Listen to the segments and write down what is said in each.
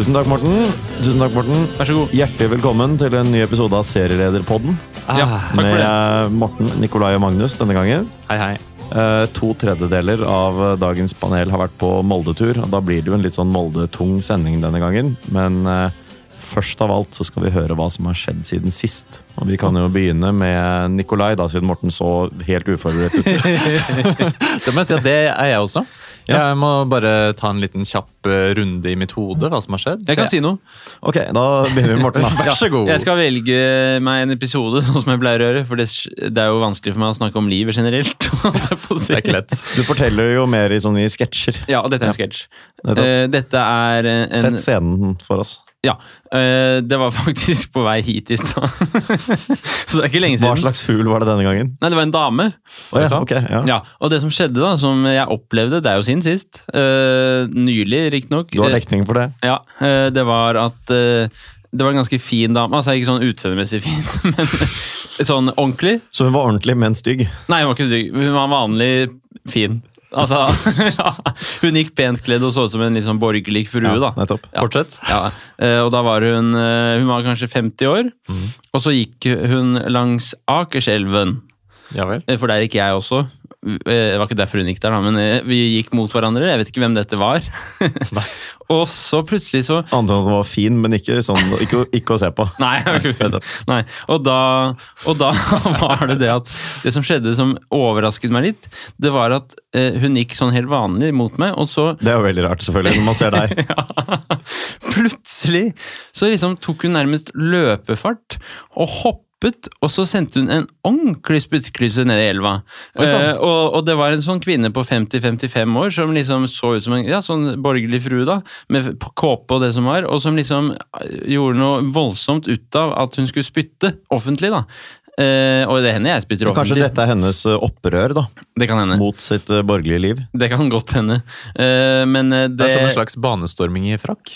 Tusen takk, Morten. Tusen takk, Morten. Vær så god. Hjertelig velkommen til en ny episode av Serielederpodden. Ja, takk for Med det. Med Morten, Nikolai og Magnus denne gangen. Hei, hei. Eh, To tredjedeler av dagens panel har vært på Molde-tur. og Da blir det jo en litt sånn Molde-tung sending denne gangen. Men eh, først av alt så skal vi høre hva som har skjedd siden sist. Og Vi kan jo begynne med Nikolai, da, siden Morten så helt uforberedt ut. Det må jeg si at det er jeg også. Ja. Jeg må bare ta en liten kjapp eh, runde i mitt hode, hva som har skjedd. Jeg kan si noe. Ok, da begynner vi med Morten. Vær så god. Jeg skal velge meg en episode, sånn som jeg pleier å gjøre. For det, det er jo vanskelig for meg å snakke om livet generelt. Det er ikke lett. Du forteller jo mer i sånne i sketsjer. Ja, og dette er en sketsj. Eh, Dette er eh, en Sett scenen for oss. Ja. eh, Det var faktisk på vei hit i stad. Så det er ikke lenge siden. Hva slags fugl var det denne gangen? Nei, det var en dame. Oh, ja, okay, ja. Ja, Og det som skjedde, da, som jeg opplevde, det er jo siden sist. eh, nylig, riktignok. Du har dekning for det. Ja, eh, det var at eh, det var en ganske fin dame. Altså Ikke sånn utseendemessig fin, men sånn ordentlig. Så hun var ordentlig, men stygg. Nei, hun var ikke stygg. Hun var vanlig fin. Altså, ja, Hun gikk pent kledd og så ut som en litt sånn borgerlig frue. da. Ja. Fortsett. Ja, eh, og da var hun eh, Hun var kanskje 50 år, og så gikk hun langs Akerselven. Ja vel. Eh, For der gikk jeg også. Eh, Det var ikke derfor hun gikk der, da, men eh, vi gikk mot hverandre. Jeg vet ikke hvem dette var. og så plutselig så Annet enn at hun var fin, men ikke, sånn, ikke, ikke å se på. Nei. Nei. Og, da, og da var det det at Det som skjedde som overrasket meg litt, det var at eh, hun gikk sånn helt vanlig mot meg, og så Det er jo veldig rart, selvfølgelig, når man ser deg. ja, Plutselig så liksom tok hun nærmest løpefart og hoppet, og så sendte hun en ordentlig spyttklyse ned i elva. Eh, og, og det var en sånn kvinne på 50-55 år som liksom så ut som en ja, sånn borgerlig frue, da, med kåpe og det som var, og som liksom eh, gjorde noe voldsomt ut av at hun skulle spytte offentlig, da. Eh, og det hender jeg spytter offentlig. Kanskje dette er hennes eh, opprør da, Det kan hende. mot sitt eh, borgerlige liv. Det kan godt hende. Eh, men det, Det er som en slags banestorming i frakk.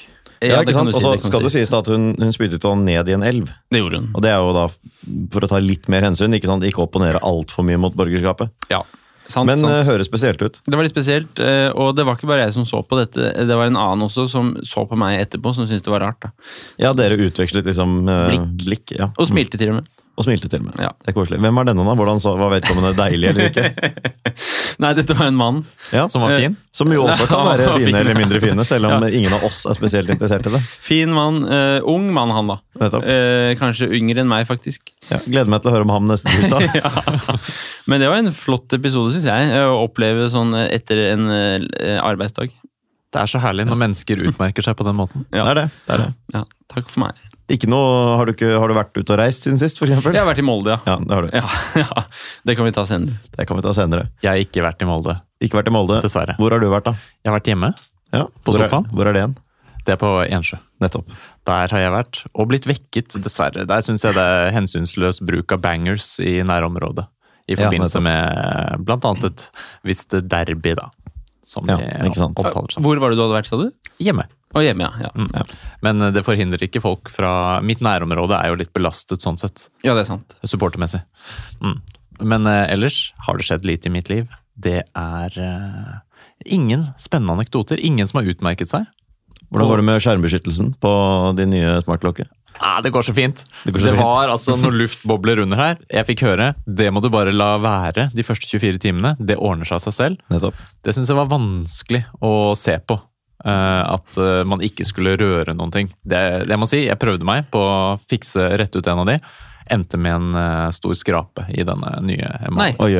Ja, ikke sant? Og så det skal du det si. sies da at hun, hun spyttet han ned i en elv. Det gjorde hun. Og det er jo da, for å ta litt mer hensyn, ikke sant? ikke opponere altfor mye mot borgerskapet. Ja, sant, Men sant. eh, høres spesielt ut. Det var litt spesielt, eh, og det var ikke bare jeg som så på dette. Det var en annen også som så på meg etterpå, som syntes det var rart. da. Ja, dere utvekslet liksom eh, Blikk. blikk ja. Og smilte til og med. Og smilte til meg. med. Ja. Det er koselig. Hvem var denne, da? Hvordan så, Var vedkommende deilig eller ikke? Nei, dette var en mann. Ja, Som var fin. Som jo også kan være fine fin, eller mindre fine, selv om Ja. ingen av oss er spesielt interessert i det. Fin mann. Uh, ung mann, han da. Nettopp. Eh, kanskje yngre enn meg, faktisk. Ja, gleder meg til å høre om ham neste tirsdag. ja. Men det var en flott episode, syns jeg. eh, Å oppleve sånn eh, etter en uh, arbeidsdag. Det er så herlig når mennesker utmerker seg på den måten. Det er det. det, er det. Ja, takk for meg. Ikke noe, har, du ikke, har du vært ute og reist siden sist, eksempel? Jeg har vært i Molde, ja. Ja, det har du. Ja, ja. Det kan vi ta senere. Det kan vi ta senere. Jeg har ikke vært i Molde, Ikke vært i Molde. dessverre. Hvor har du vært, da? Jeg har vært hjemme. Ja, På hvor sofaen? Er, hvor er det igjen? Det er på Ensjø. Nettopp. Der har jeg vært, og blitt vekket, dessverre. Der syns jeg det er hensynsløs bruk av bangers i nærområdet. I forbindelse ja, med blant annet et visst derby, da. Som Ja, vi ikke sant. omtaler. Hvor var det du hadde vært, sa du? Hjemme. Og hjemme, ja. ja. Men det forhindrer ikke folk fra Mitt nærområde er jo litt belastet sånn sett, Ja, det er sant. supportermessig. Mm. Men eh, ellers har det skjedd lite i mitt liv. Det er eh, ingen spennende anekdoter. Ingen som har utmerket seg. Hvordan går det med skjermbeskyttelsen på din nye smartklokke? Ah, det går så fint. Det Det, fint. var altså noen luftbobler under her. Jeg fikk høre det må du bare la være de første 24 timene. Det ordner seg av seg selv. Nettopp. Det syns jeg var vanskelig å se på. Eh, at eh, man ikke skulle røre noen ting. Det, jeg må si, jeg prøvde meg på å fikse rett ut en av de. Endte med en eh, stor skrape i denne nye MA. Oi,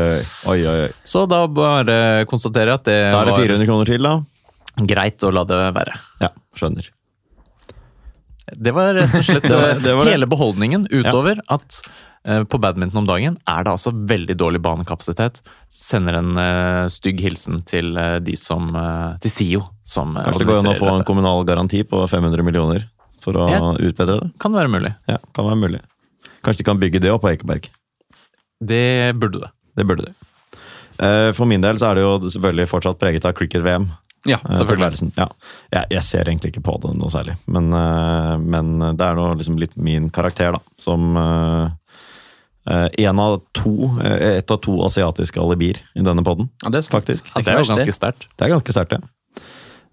oi, oi. Så da bare konstaterer jeg at det, Da er det var 400 kroner til, da. greit å la det være. Ja, skjønner. Det var rett og slett Det var- det var det. hele beholdningen, utover at eh, på badminton om dagen er det altså veldig dårlig banekapasitet. Sender en uh, stygg hilsen til uh, de som eh, til SIO, som eh, Kanskje det går an å få dette. en kommunal garanti på 500 millioner for å Ja. utbedre det? Kan være mulig. Ja, kan være mulig. Kanskje de kan bygge det opp på Ekeberg. Det burde det. Det burde det. Eh, For min del så er det jo selvfølgelig fortsatt preget av cricket-VM. Ja, eh, selvfølgelig. Ja. Jeg, jeg ser egentlig ikke på det noe særlig, men, eh, men det er nå liksom litt min karakter, da. Som eh, en av to, eh, et av to asiatiske alibier i denne podden, Ja, det er faktisk. Ja, det er jo ganske sterkt. Det er ganske sterkt, det.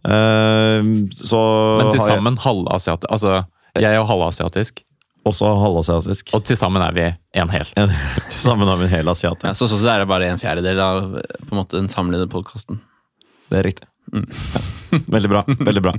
Eh, så Men til sammen halvasiatisk. Altså, jeg er jo halvasiatisk, også halvasiatisk. og til sammen er vi en hel. En, til sammen har vi en hel asiat. Ja, så sånn så er det bare en fjerdedel av på en måte, den samlede podkasten. Det er riktig. Mm. Ja. Veldig bra. veldig bra.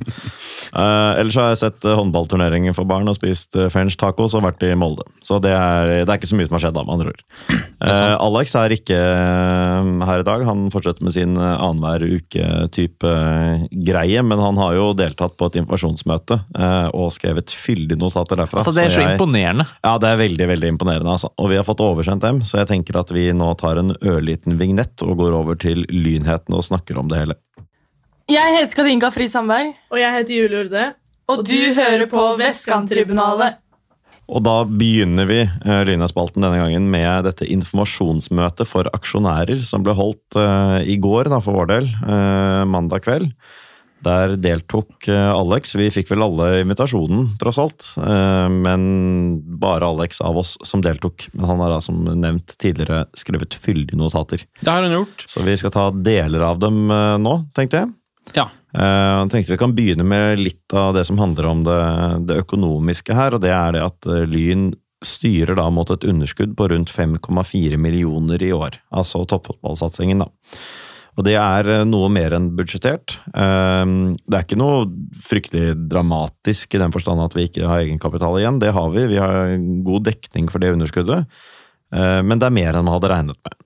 Uh, ellers har jeg sett håndballturneringer håndballturneringen for barn og spist uh, French tacos og vært i Molde. Så det er, det er ikke så mye som har skjedd, da, med andre ord. Uh, Alex er ikke eh, her i dag. Han fortsetter med sin annenhver uke-type eh, greie, men han har jo deltatt på et informasjonsmøte uh, og skrevet fyldige notater derfra. Altså, det er så jeg- imponerende. ja, det er veldig veldig imponerende. altså. Og vi har fått oversendt dem, så jeg tenker at vi nå tar en ørliten vignett og går over til lynheten og snakker om det hele. Jeg heter Katinka Fri Sandberg, Og jeg heter Julie Urde. og du hører på Vestkanttribunalet. Og da begynner vi eh, Lynhetsspalten denne gangen med dette informasjonsmøtet for aksjonærer som ble holdt uh, i går, da, for vår del, uh, mandag kveld. Der deltok Alex. Vi fikk vel alle invitasjonen, tross alt. Eh, men bare Alex av oss som deltok. Men han har da, som nevnt tidligere, skrevet fyldige notater. Det har han gjort. Så vi skal ta deler av dem nå, tenkte jeg. Ja. Jeg tenkte vi kan begynne med litt av det som handler om det, det økonomiske her, og det er det at eh, Lyn styrer da mot et underskudd på rundt 5,4 millioner i år. Altså toppfotballsatsingen, da. Og det er eh, noe mer enn budsjettert. Det er ikke noe fryktelig dramatisk i den forstand at vi ikke har egenkapital igjen. Det har vi. Vi har god dekning for det underskuddet. Men det er mer enn man hadde regnet med.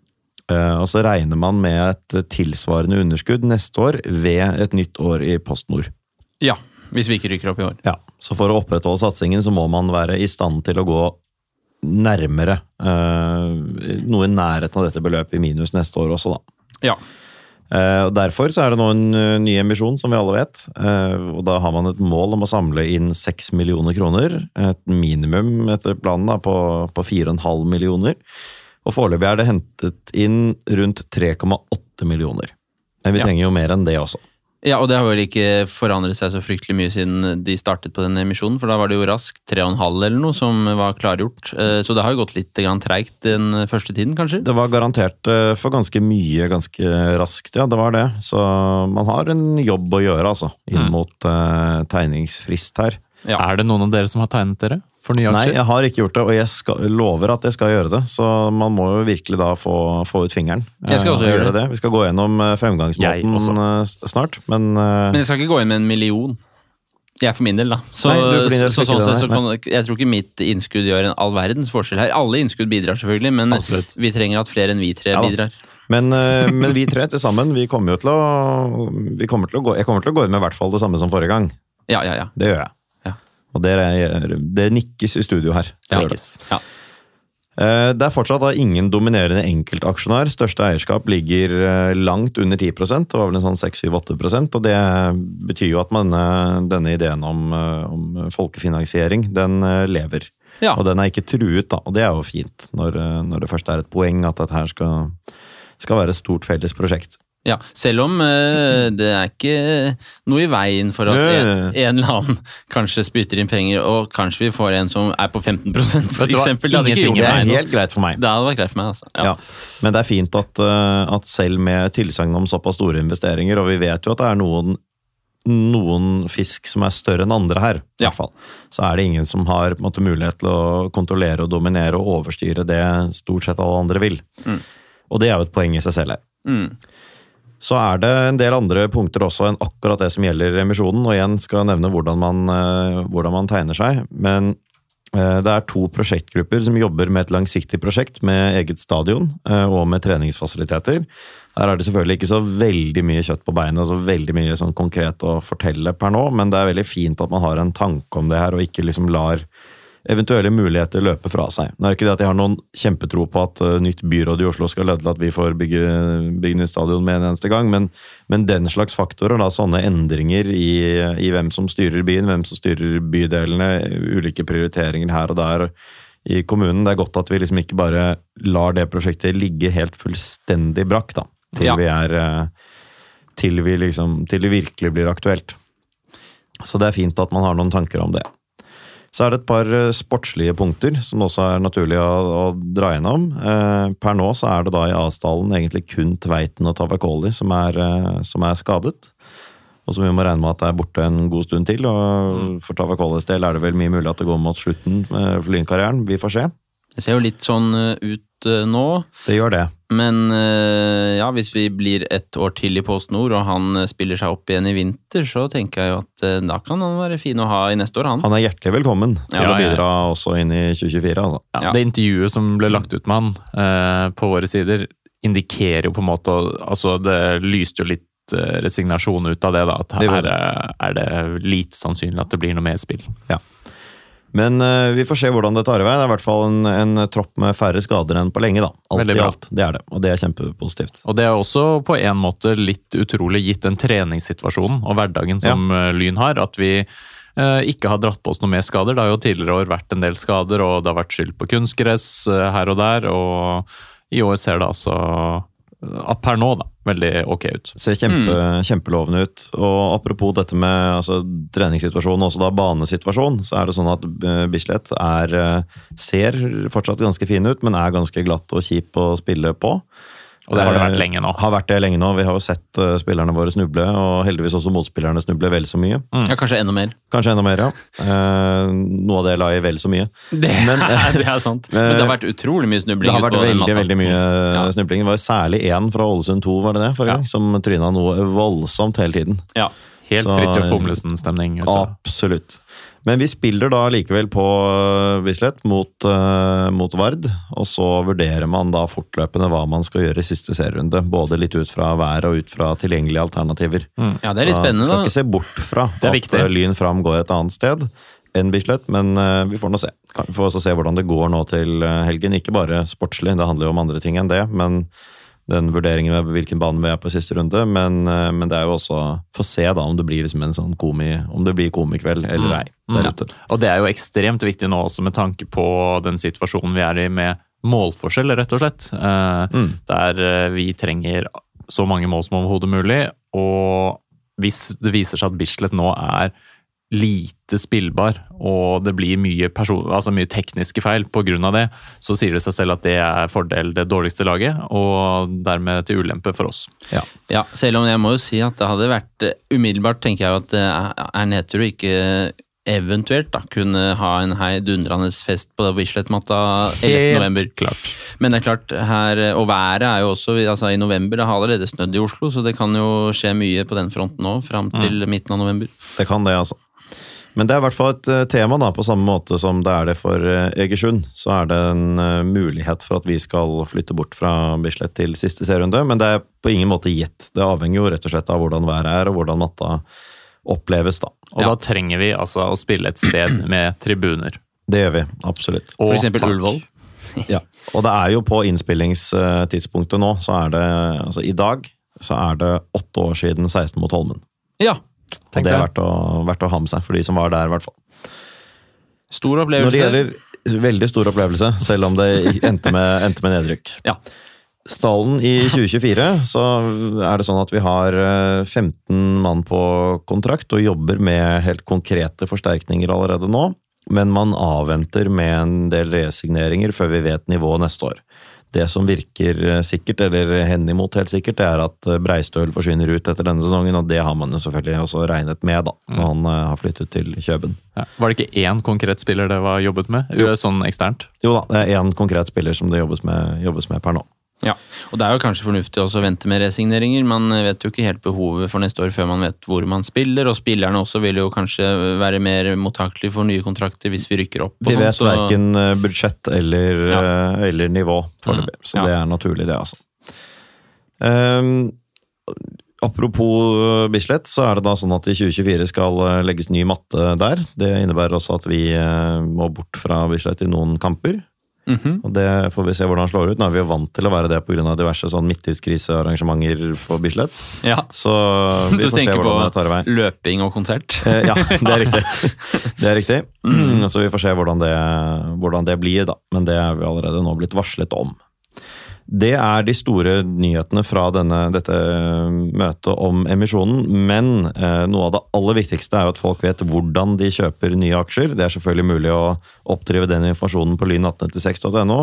Eh, Og så regner man med et tilsvarende underskudd neste år ved et nytt år i PostNord. ja. Hvis vi ikke rykker opp i år. Ja, Så for å opprettholde satsingen så må man være i stand til å gå nærmere eh, noe i nærheten av dette beløpet i minus neste år også, da. Ja. Eh, og Derfor så er det nå en ny emisjon, som vi alle vet. Og Da har man et mål om å samle inn 6 millioner kroner. Et minimum etter planen da, på, på 4,5 millioner. Og foreløpig er det hentet inn rundt 3,8 millioner. Men vi Ja. trenger jo mer enn det også. Ja, og det har vel ikke forandret seg så fryktelig mye siden de startet på den emisjonen, for da var det jo raskt 3,5 eller noe som var klargjort. Eh, Så det har jo gått litt grann treigt den første tiden, kanskje? Det var garantert eh, for ganske mye ganske raskt, ja. Det var det. Så man har en jobb å gjøre, altså. Inn Mm. mot mm. tegningsfrist her. Ja. Er det noen av dere som har tegnet dere for nye Nei, jeg har ikke gjort det, og jeg skal, lover at jeg skal gjøre det. Så man må jo virkelig da få, få ut fingeren. Jeg skal eh, også gjøre det. Vi skal gå gjennom eh, fremgangsmåten også. eh, snart, men eh, Men jeg skal ikke gå inn med en million. Jeg for min del, da. Så, Nei, del så, sånn sett så kan, jeg tror ikke mitt innskudd gjør en all verdens forskjell her. Alle innskudd bidrar selvfølgelig, men Absolutt. vi trenger at flere enn vi tre Ja bidrar. Men, eh, men vi tre til sammen, vi kommer jo til å, vi kommer til å gå, Jeg kommer til å gå inn med i hvert fall det samme som forrige gang. Ja, ja, ja. Det gjør jeg. Og det, er, det nikkes i studio her. Det Ja. det. Eh, Det er fortsatt da ingen dominerende enkeltaksjonær. Største eierskap ligger eh, langt under 10% Det var vel en sånn 6-7-8% og det betyr jo at man, eh, denne ideen om, om folkefinansiering, den lever. ja. Og den er ikke truet, da, og det er jo fint, når, når det først er et poeng at dette her skal, skal være et stort felles prosjekt. Ja, selv om uh, det er ikke noe i veien for at Ja, ja, en, en eller annen kanskje spytter inn penger, og kanskje vi får en som er på 15 for eksempel. Det Det er helt greit for meg. Det hadde vært greit for meg, altså. Ja. Men det er fint at, eh, at selv med tilsagn om såpass store investeringer, og vi vet jo at det er noen, noen fisk som er større enn andre her, i Ja. hvert fall, så er det ingen som har måte, mulighet til å kontrollere og dominere og overstyre det stort sett alle andre vil. Mm. Og det er jo et poeng i seg selv her. Mm. Så er det en del andre punkter også enn akkurat det som gjelder emisjonen, og igjen skal jeg nevne hvordan man, eh, hvordan man tegner seg. Men eh, det er to prosjektgrupper som jobber med et langsiktig prosjekt med eget stadion eh, og med treningsfasiliteter. Her er det selvfølgelig ikke så veldig mye kjøtt på beinet og så veldig mye sånn konkret å fortelle per nå, men det er veldig fint at man har en tanke om det her, og ikke liksom lar eventuelle muligheter løpe fra seg. Nå er det ikke det at jeg har noen kjempetro på at uh, nytt byråd i Oslo skal lede til at vi får bygge, bygge nytt stadion med en eneste gang, men, men den slags faktorer, da, sånne endringer i, i hvem som styrer byen, hvem som styrer bydelene, ulike prioriteringer her og der i kommunen, det er godt at vi liksom ikke bare lar det prosjektet ligge helt fullstendig brakk, da, til Ja. vi er uh, til, vi liksom, til det virkelig blir aktuelt. Så det er fint at man har noen tanker om det. Så er det et par eh, sportslige punkter som også er naturlig å, å dra gjennom. Eh, per nå så er det da i avstallen egentlig kun Tveiten og Tavakoli som er, eh, som er skadet. og som vi må regne med at det er borte en god stund til. og For Tavakoles del er det vel mye mulig at det går mot slutten eh, for Lynkarrieren. Vi får se. Det ser jo litt sånn eh, ut eh, nå, Det gjør det. men eh, ja, hvis vi blir et år til i Post Nord, og han spiller seg opp igjen i vinter, så tenker jeg jo at da kan han være fin å ha i neste år, han. Han er hjertelig velkommen til Ja, å ja, ja. bidra også inn i 2024. altså. Ja, Ja. Det intervjuet som ble lagt ut med han eh, på våre sider, indikerer jo på en måte Altså, det lyste jo litt resignasjon ut av det, da. At her er, det lite sannsynlig at det blir noe mer spill. Men uh, vi får se hvordan det tar i vei. Det er i hvert fall en, en tropp med færre skader enn på lenge. da. Alt i alt. Det er det, og det er kjempepositivt. Og det er også på en måte litt utrolig gitt den treningssituasjonen og hverdagen som ja. Lyn har, at vi eh, ikke har dratt på oss noe mer skader. Det har jo tidligere år vært en del skader, og det har vært skyld på kunstgress eh, her og der. Og i år ser det altså eh, per nå da, veldig ok ut. Ser kjempe, kjempelovende ut. Og apropos dette med altså, treningssituasjonen, også da banesituasjon, så er det sånn at eh, Bislett er, eh, ser fortsatt ganske fin ut, men er ganske glatt og kjip å spille på. Og det har det vært Eh, lenge nå. Har vært det lenge nå. Vi har jo sett eh, spillerne våre snuble, og heldigvis også motspillerne snuble vel så mye. Ja, kanskje enda mer. Kanskje enda mer, ja. Eh, noe av det la i vel så mye. Det, Men, eh, det er sant. Men det har vært utrolig mye snubling Det har vært veldig veldig mye Ja. snubling. Det var særlig én fra Ålesund 2 var det det, forrige Ja. gang, som tryna noe voldsomt hele tiden. Ja. Helt Så- og Fomlesen-stemning. Absolutt. Men vi spiller da likevel på øh, Bislett mot, uh, mot Vard, og så vurderer man da fortløpende hva man skal gjøre i siste serierunde. Både litt ut fra været og ut fra tilgjengelige alternativer. ja, det er litt Så spennende, Skal ikke se bort fra at viktig. øh, Lyn Fram går et annet sted enn Bislett, men uh, vi får nå se. Vi får også se hvordan det går nå til helgen. Ikke bare sportslig, det handler jo om andre ting enn det. men den vurderingen med hvilken bane vi er på i siste runde, men, øh, men det er jo også Få se da om det blir liksom en sånn komi, om det blir komikveld eller nei. ei Mm. der ute. Og det er jo ekstremt viktig nå også med tanke på den situasjonen vi er i med målforskjell, rett og slett. Eh, Mm. Der eh, vi trenger så mange mål som overhodet mulig. Og hvis det viser seg at Bislett nå er lite spillbar, og det blir mye, person altså mye tekniske feil pga. det, så sier det seg selv at det er fordel det dårligste laget, og dermed til ulempe for oss. Ja, selv om jeg må jo si at det hadde vært eh, Umiddelbart tenker jeg jo at det er- er nedtur å ikke eventuelt da kunne ha en heidundrende fest på Bislett-matta 11. november. klart. Men det er klart, her, eh, og været er jo også altså I november det har allerede snødd i Oslo, så det kan jo skje mye på den fronten nå, fram til midten av november. Det kan det, altså. Men det er i hvert fall et eh, tema, da, på samme måte som det er det for eh, Egersund. Så er det en eh, mulighet for at vi skal flytte bort fra Bislett til siste serierunde, men det er på ingen måte gitt. Det avhenger jo rett og slett av hvordan været er, og hvordan matta oppleves, da. Og Ja. da trenger vi altså å spille et sted med tribuner. Det gjør vi, absolutt. Og For eksempel. Ullevål. Ja. Og det er jo på innspillingstidspunktet nå, så er det altså i dag så er det åtte år siden 16 mot Holmen. Ja, Og det er verdt å, verdt å ha med seg for de som var der, i hvert fall. stor opplevelse. Når det gjelder veldig stor opplevelse, selv om det endte med, endte med nedrykk. Ja. Stallen i 2024 så er det sånn at vi har eh, 15 mann på kontrakt og jobber med helt konkrete forsterkninger allerede nå. Men man avventer med en del resigneringer før vi vet nivået neste år. Det som virker eh, sikkert, eller henimot helt sikkert, det er at eh, Breistøl forsvinner ut etter denne sesongen, og det har man jo selvfølgelig også regnet med da, når han eh, har flyttet til Kjøben. Ja. Var det ikke én konkret spiller det var jobbet med? Sånn eksternt? Jo da, det er én konkret spiller som det jobbes med, jobbes med per nå. Ja, og det er jo kanskje fornuftig også å vente med resigneringer. Man vet jo ikke helt behovet for neste år før man vet hvor man spiller, og spillerne også vil jo kanskje være mer mottakelige for nye kontrakter hvis vi rykker opp. Vi sånn, vet så- verken eh, budsjett eller, Ja. eh, eller nivå foreløpig, Mm, så ja. det er naturlig, det, altså. Um, apropos eh, Bislett, så er det da sånn at i 2024 skal legges ny matte der. Det innebærer også at vi må bort fra Bislett i noen kamper. Mhm. Og det får vi se hvordan det slår ut. Nå er vi jo vant til å være det pga. diverse sånn midtlivskrisearrangementer på Bislett. Ja, Så vi får se hvordan det tar i vei. Du tenker på løping og konsert. Eh, Ja, det er riktig. Det er riktig. Så vi får se hvordan det, hvordan det blir, da. Men det er vi allerede nå blitt varslet om. Det er de store nyhetene fra denne, dette møtet om emisjonen. Men eh, noe av det aller viktigste er jo at folk vet hvordan de kjøper nye aksjer. Det er selvfølgelig mulig å oppdrive den informasjonen på lyn1896.no.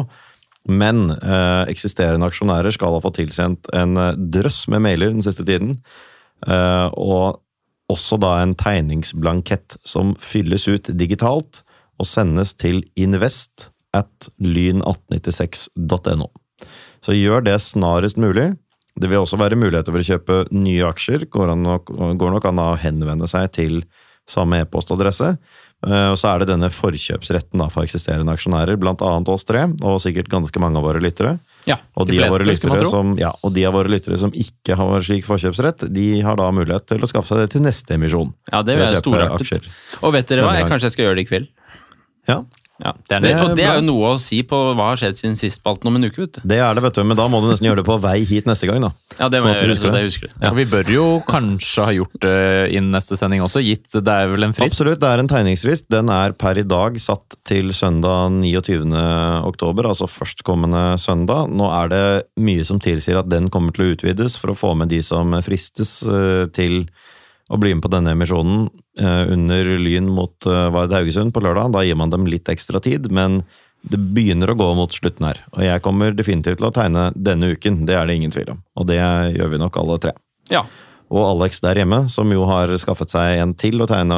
Men eh, eksisterende aksjonærer skal ha fått tilsendt en eh, drøss med mailer den siste tiden. Eh, og også da en tegningsblankett som fylles ut digitalt og sendes til invest at lyn1896.no. Så gjør det snarest mulig. Det vil også være muligheter for å kjøpe nye aksjer. Går, nok, går nok an å henvende seg til samme e-postadresse. Eh, Og så er det denne forkjøpsretten for eksisterende aksjonærer, blant annet oss tre, og sikkert ganske mange av våre lyttere. Ja, Og De de, av våre fleste, lyttere som, ja, og de av våre lyttere som ikke har slik forkjøpsrett, de har da mulighet til å skaffe seg det til neste emisjon. ja det vil være aksjer. Og vet dere hva, jeg, kanskje jeg skal gjøre det i kveld. Ja, Ja. Det er Det- Og det er jo noe å si på hva har skjedd siden sist spalten om en uke, vet du. det er det, vet du, men da må du nesten gjøre det på vei hit neste gang, da. Ja, det må Sånn jeg du gjøre, så det. det husker jeg. Ja, vi bør jo kanskje ha gjort det innen neste sending også, gitt det er vel en frist? Absolutt, det er en tegningsfrist. Den er per i dag satt til søndag 29. oktober, altså førstkommende søndag. Nå er det mye som tilsier at den kommer til å utvides for å få med de som fristes eh, til å bli med på denne emisjonen under Lyn mot eh, Vard Haugesund på lørdag. Da gir man dem litt ekstra tid, men det begynner å gå mot slutten her. Og jeg kommer definitivt til å tegne denne uken, det er det ingen tvil om. Og det gjør vi nok alle tre. Ja. Og Alex der hjemme, som jo har skaffet seg en til å tegne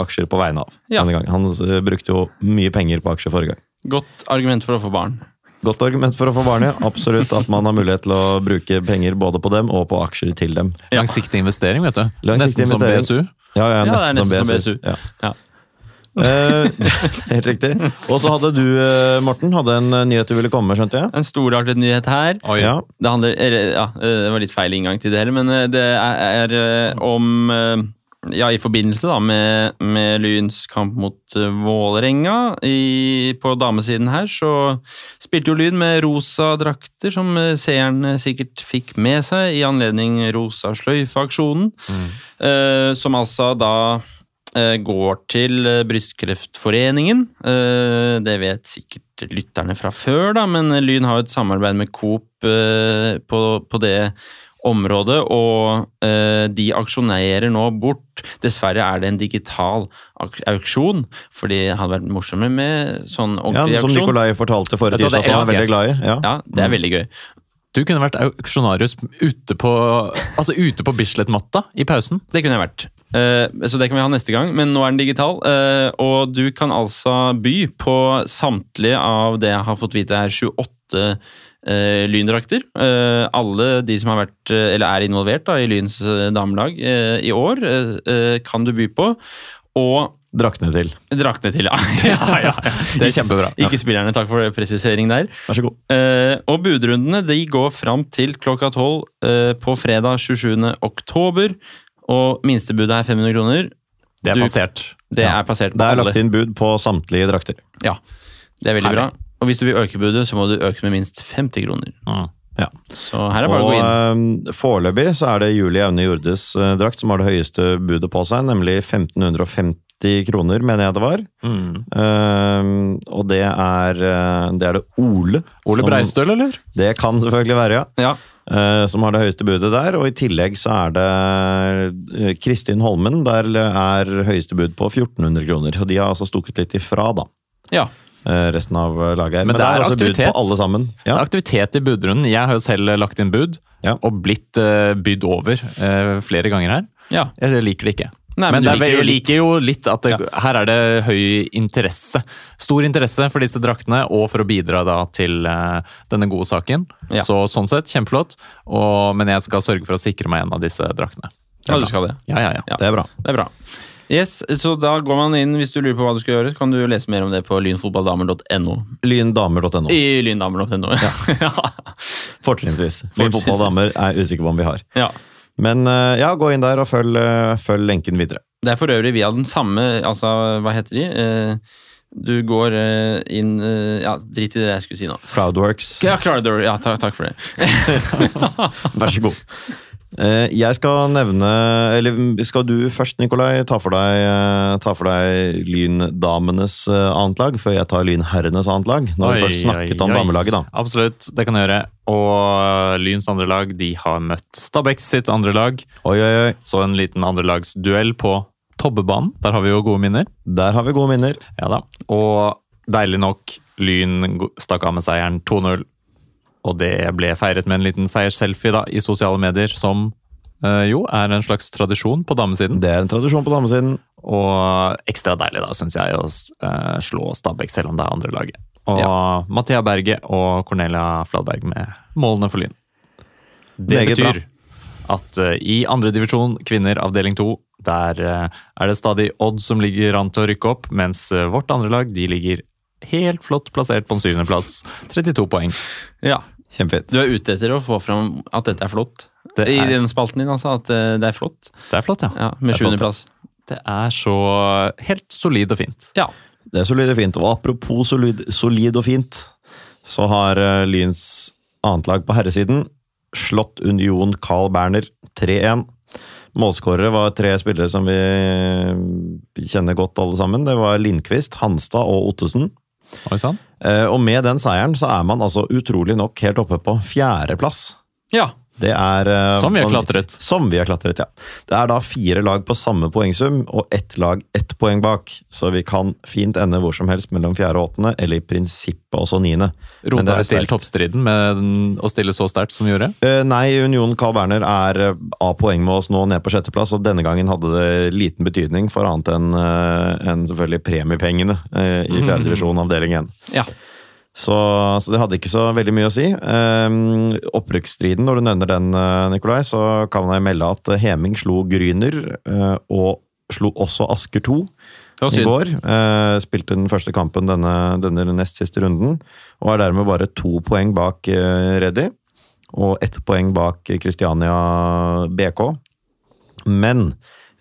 aksjer på vegne av. Ja. denne gangen. Han brukte jo mye penger på aksjer forrige gang. Godt argument for å få barn. Godt argument for å få barn, ja. Absolutt at man har mulighet til å bruke penger både på dem og på aksjer til dem. Langsiktig investering, vet du. Langsiktig Nesten som. BSU. Ja, ja, Ja, det er nesten, som nesten som BSU. Ja. Ja. Eh, helt riktig. Og så hadde du, ø, Morten, hadde en ø, nyhet du ville komme med, skjønte jeg? En storartet nyhet her. Oi. Ja. Det handler eller, ja, eh, det var litt feil inngang til det hele, men eh, det er, eh, om eh, Ja, i forbindelse da med, med Lyns kamp mot eh, Vålerenga. I, på damesiden her så spilte jo Lyn med rosa drakter, som seerne seeren sikkert fikk med seg i anledning Rosa sløyfe-aksjonen. Eh, som altså da eh, går til eh, Brystkreftforeningen. Eh, det vet sikkert lytterne fra før, da, men Lyn har jo et samarbeid med Coop eh, på, på det området, og eh, de aksjonerer nå bort. Dessverre er det en digital auksjon, fordi det hadde vært morsommere med sånn ja, ordentlig Som. Nikolai fortalte forrige Vet tirsdag at han det er veldig glad i. Ja. Ja, det er veldig gøy. Du kunne vært auksjonarius ute på, altså ute på Bislett-matta i pausen. Det kunne jeg vært. Eh, så det kan vi ha neste gang, men nå er den digital. eh, og du kan altså by på samtlige av det jeg har fått vite er 28 eh, lyndrakter. Eh, alle de som har vært, eh, eller er involvert da, i Lyns eh, damelag eh, i år, eh, kan du by på. Og Draktene til. draktene til, ja. ja, ja, ja. Det er kjempebra. Ikke spillerne, takk for presisering der. Vær så god. Eh, og budrundene de går fram til klokka tolv eh, på fredag 27. oktober. Og minstebudet er 500 kroner. Det er Du- passert. Det er passert Det er lagt inn bud på samtlige drakter. Ja, det er veldig Herlig. bra. Og hvis du vil øke budet, så må du øke med minst 50 kroner. Ja. Så her er det bare å gå inn. eh, foreløpig så er det Julie Aune Jordes eh, drakt som har det høyeste budet på seg, nemlig 1550 kroner, mener jeg det var. Mm. Eh, og det er, det er det Ole. Ole som- Breistøl, eller? Det kan selvfølgelig være, ja. Ja. Uh, som har det høyeste budet der. Og i tillegg så er det Kristin Holmen. Der er høyeste bud på 1400 kroner. Og de har altså stukket litt ifra, da. ja. Eh, Resten av laget her. Men Men, det det er er altså bud aktivitet. på alle sammen. Det er aktivitet i budrunden. Jeg har jo selv lagt inn bud, Ja. og blitt uh, bydd over uh, flere ganger her. ja. Jeg liker det ikke. Nei, men men, det er, liker jeg liker jo litt at det, her er det høy interesse. Stor interesse for disse draktene, og for å bidra da til uh, denne gode saken. Ja. Så sånn sett, kjempeflott. Og, men jeg skal sørge for å sikre meg en av disse draktene. Ja, du skal det. Ja, ja, ja. Ja. Det er bra. Det er bra. Yes, så da går man inn, Hvis du lurer på hva du skal gjøre, så kan du lese mer om det på lynfotballdamer.no. Lyndamer.no. I lyndamer.no. Ja. ja. Fortrinnsvis. Lynfotballdamer er usikker på om vi har. ja. Men eh, ja, gå inn der og følg, eh, følg lenken videre. Det er for øvrig via den samme Altså, hva heter de? Eh, du går inn Ja, drit i det jeg skulle si nå. Cloudworks, Ja, Crowdworks. Ja, takk, takk for det. vær så god. Eh, Jeg skal nevne Eller skal du først, Nikolai, ta for deg, eh, ta for deg Lyndamenes eh, annet lag, før jeg tar Lynherrenes annet lag? Når vi først snakket om damelaget, da. Absolutt, det kan jeg gjøre. Og Lyns andre lag de har møtt Stabæk sitt andre lag. Oi, oi, oi. Så en liten andrelagsduell på Tobbebanen. Der har vi jo gode minner. Der har vi gode minner. Ja da. Og deilig nok, Lyn stakk av med seieren 2-0. Og det ble feiret med en liten seiersselfie da, i sosiale medier, som eh, jo er en slags tradisjon på damesiden. Det er en tradisjon på damesiden. Og ekstra deilig, da, syns jeg, å eh, slå Stabæk, selv om det er andre laget. Og Mathea Berge og Cornelia Fladberg med målene for Lyn. Det Meget betyr at uh, i andredivisjon, kvinner avdeling to, der uh, er det stadig Odd som ligger an til å rykke opp, mens uh, vårt andre lag de ligger helt flott plassert på en syvendeplass. 32 poeng. Ja. Kjempefint. Du er ute etter å få fram at dette er flott. Det I er, den spalten din, altså. At eh, det er flott. det er flott, ja. Ja, Med sjuendeplass. Det er så helt solid og fint. Ja. Det er solid og fint. Og apropos solid, solid og fint, så har eh, Lyns annet lag på herresiden slått Union Carl Berner 3-1. Målskårere var tre spillere som vi kjenner godt alle sammen. Det var Lindqvist, Hanstad og Ottesen. Eh, Og med den seieren så er man altså utrolig nok helt oppe på fjerdeplass. ja. Det er eh, Som vi har klatret. Som vi har klatret, ja. Det er da fire lag på samme poengsum, og ett lag ett poeng bak. Så vi kan fint ende hvor som helst mellom fjerde og åttende, eller i prinsippet også niende. Rota vi til toppstriden med å stille så sterkt som vi gjorde? Eh, nei, Union Carl Berner er eh, av poeng med oss nå ned på sjetteplass, og denne gangen hadde det liten betydning for annet enn enn selvfølgelig premiepengene i fjerde divisjon avdeling 1. ja. Så, så det hadde ikke så veldig mye å si. Um, Opprykksstriden, når du nevner den, eh, Nikolai, så kan jeg melde at Heming slo Gryner, eh, og slo også Asker 2 i synd. går. Eh, spilte den første kampen denne, denne nest siste runden, og er dermed bare to poeng bak eh, Reddy. Og ett poeng bak Kristiania BK. Men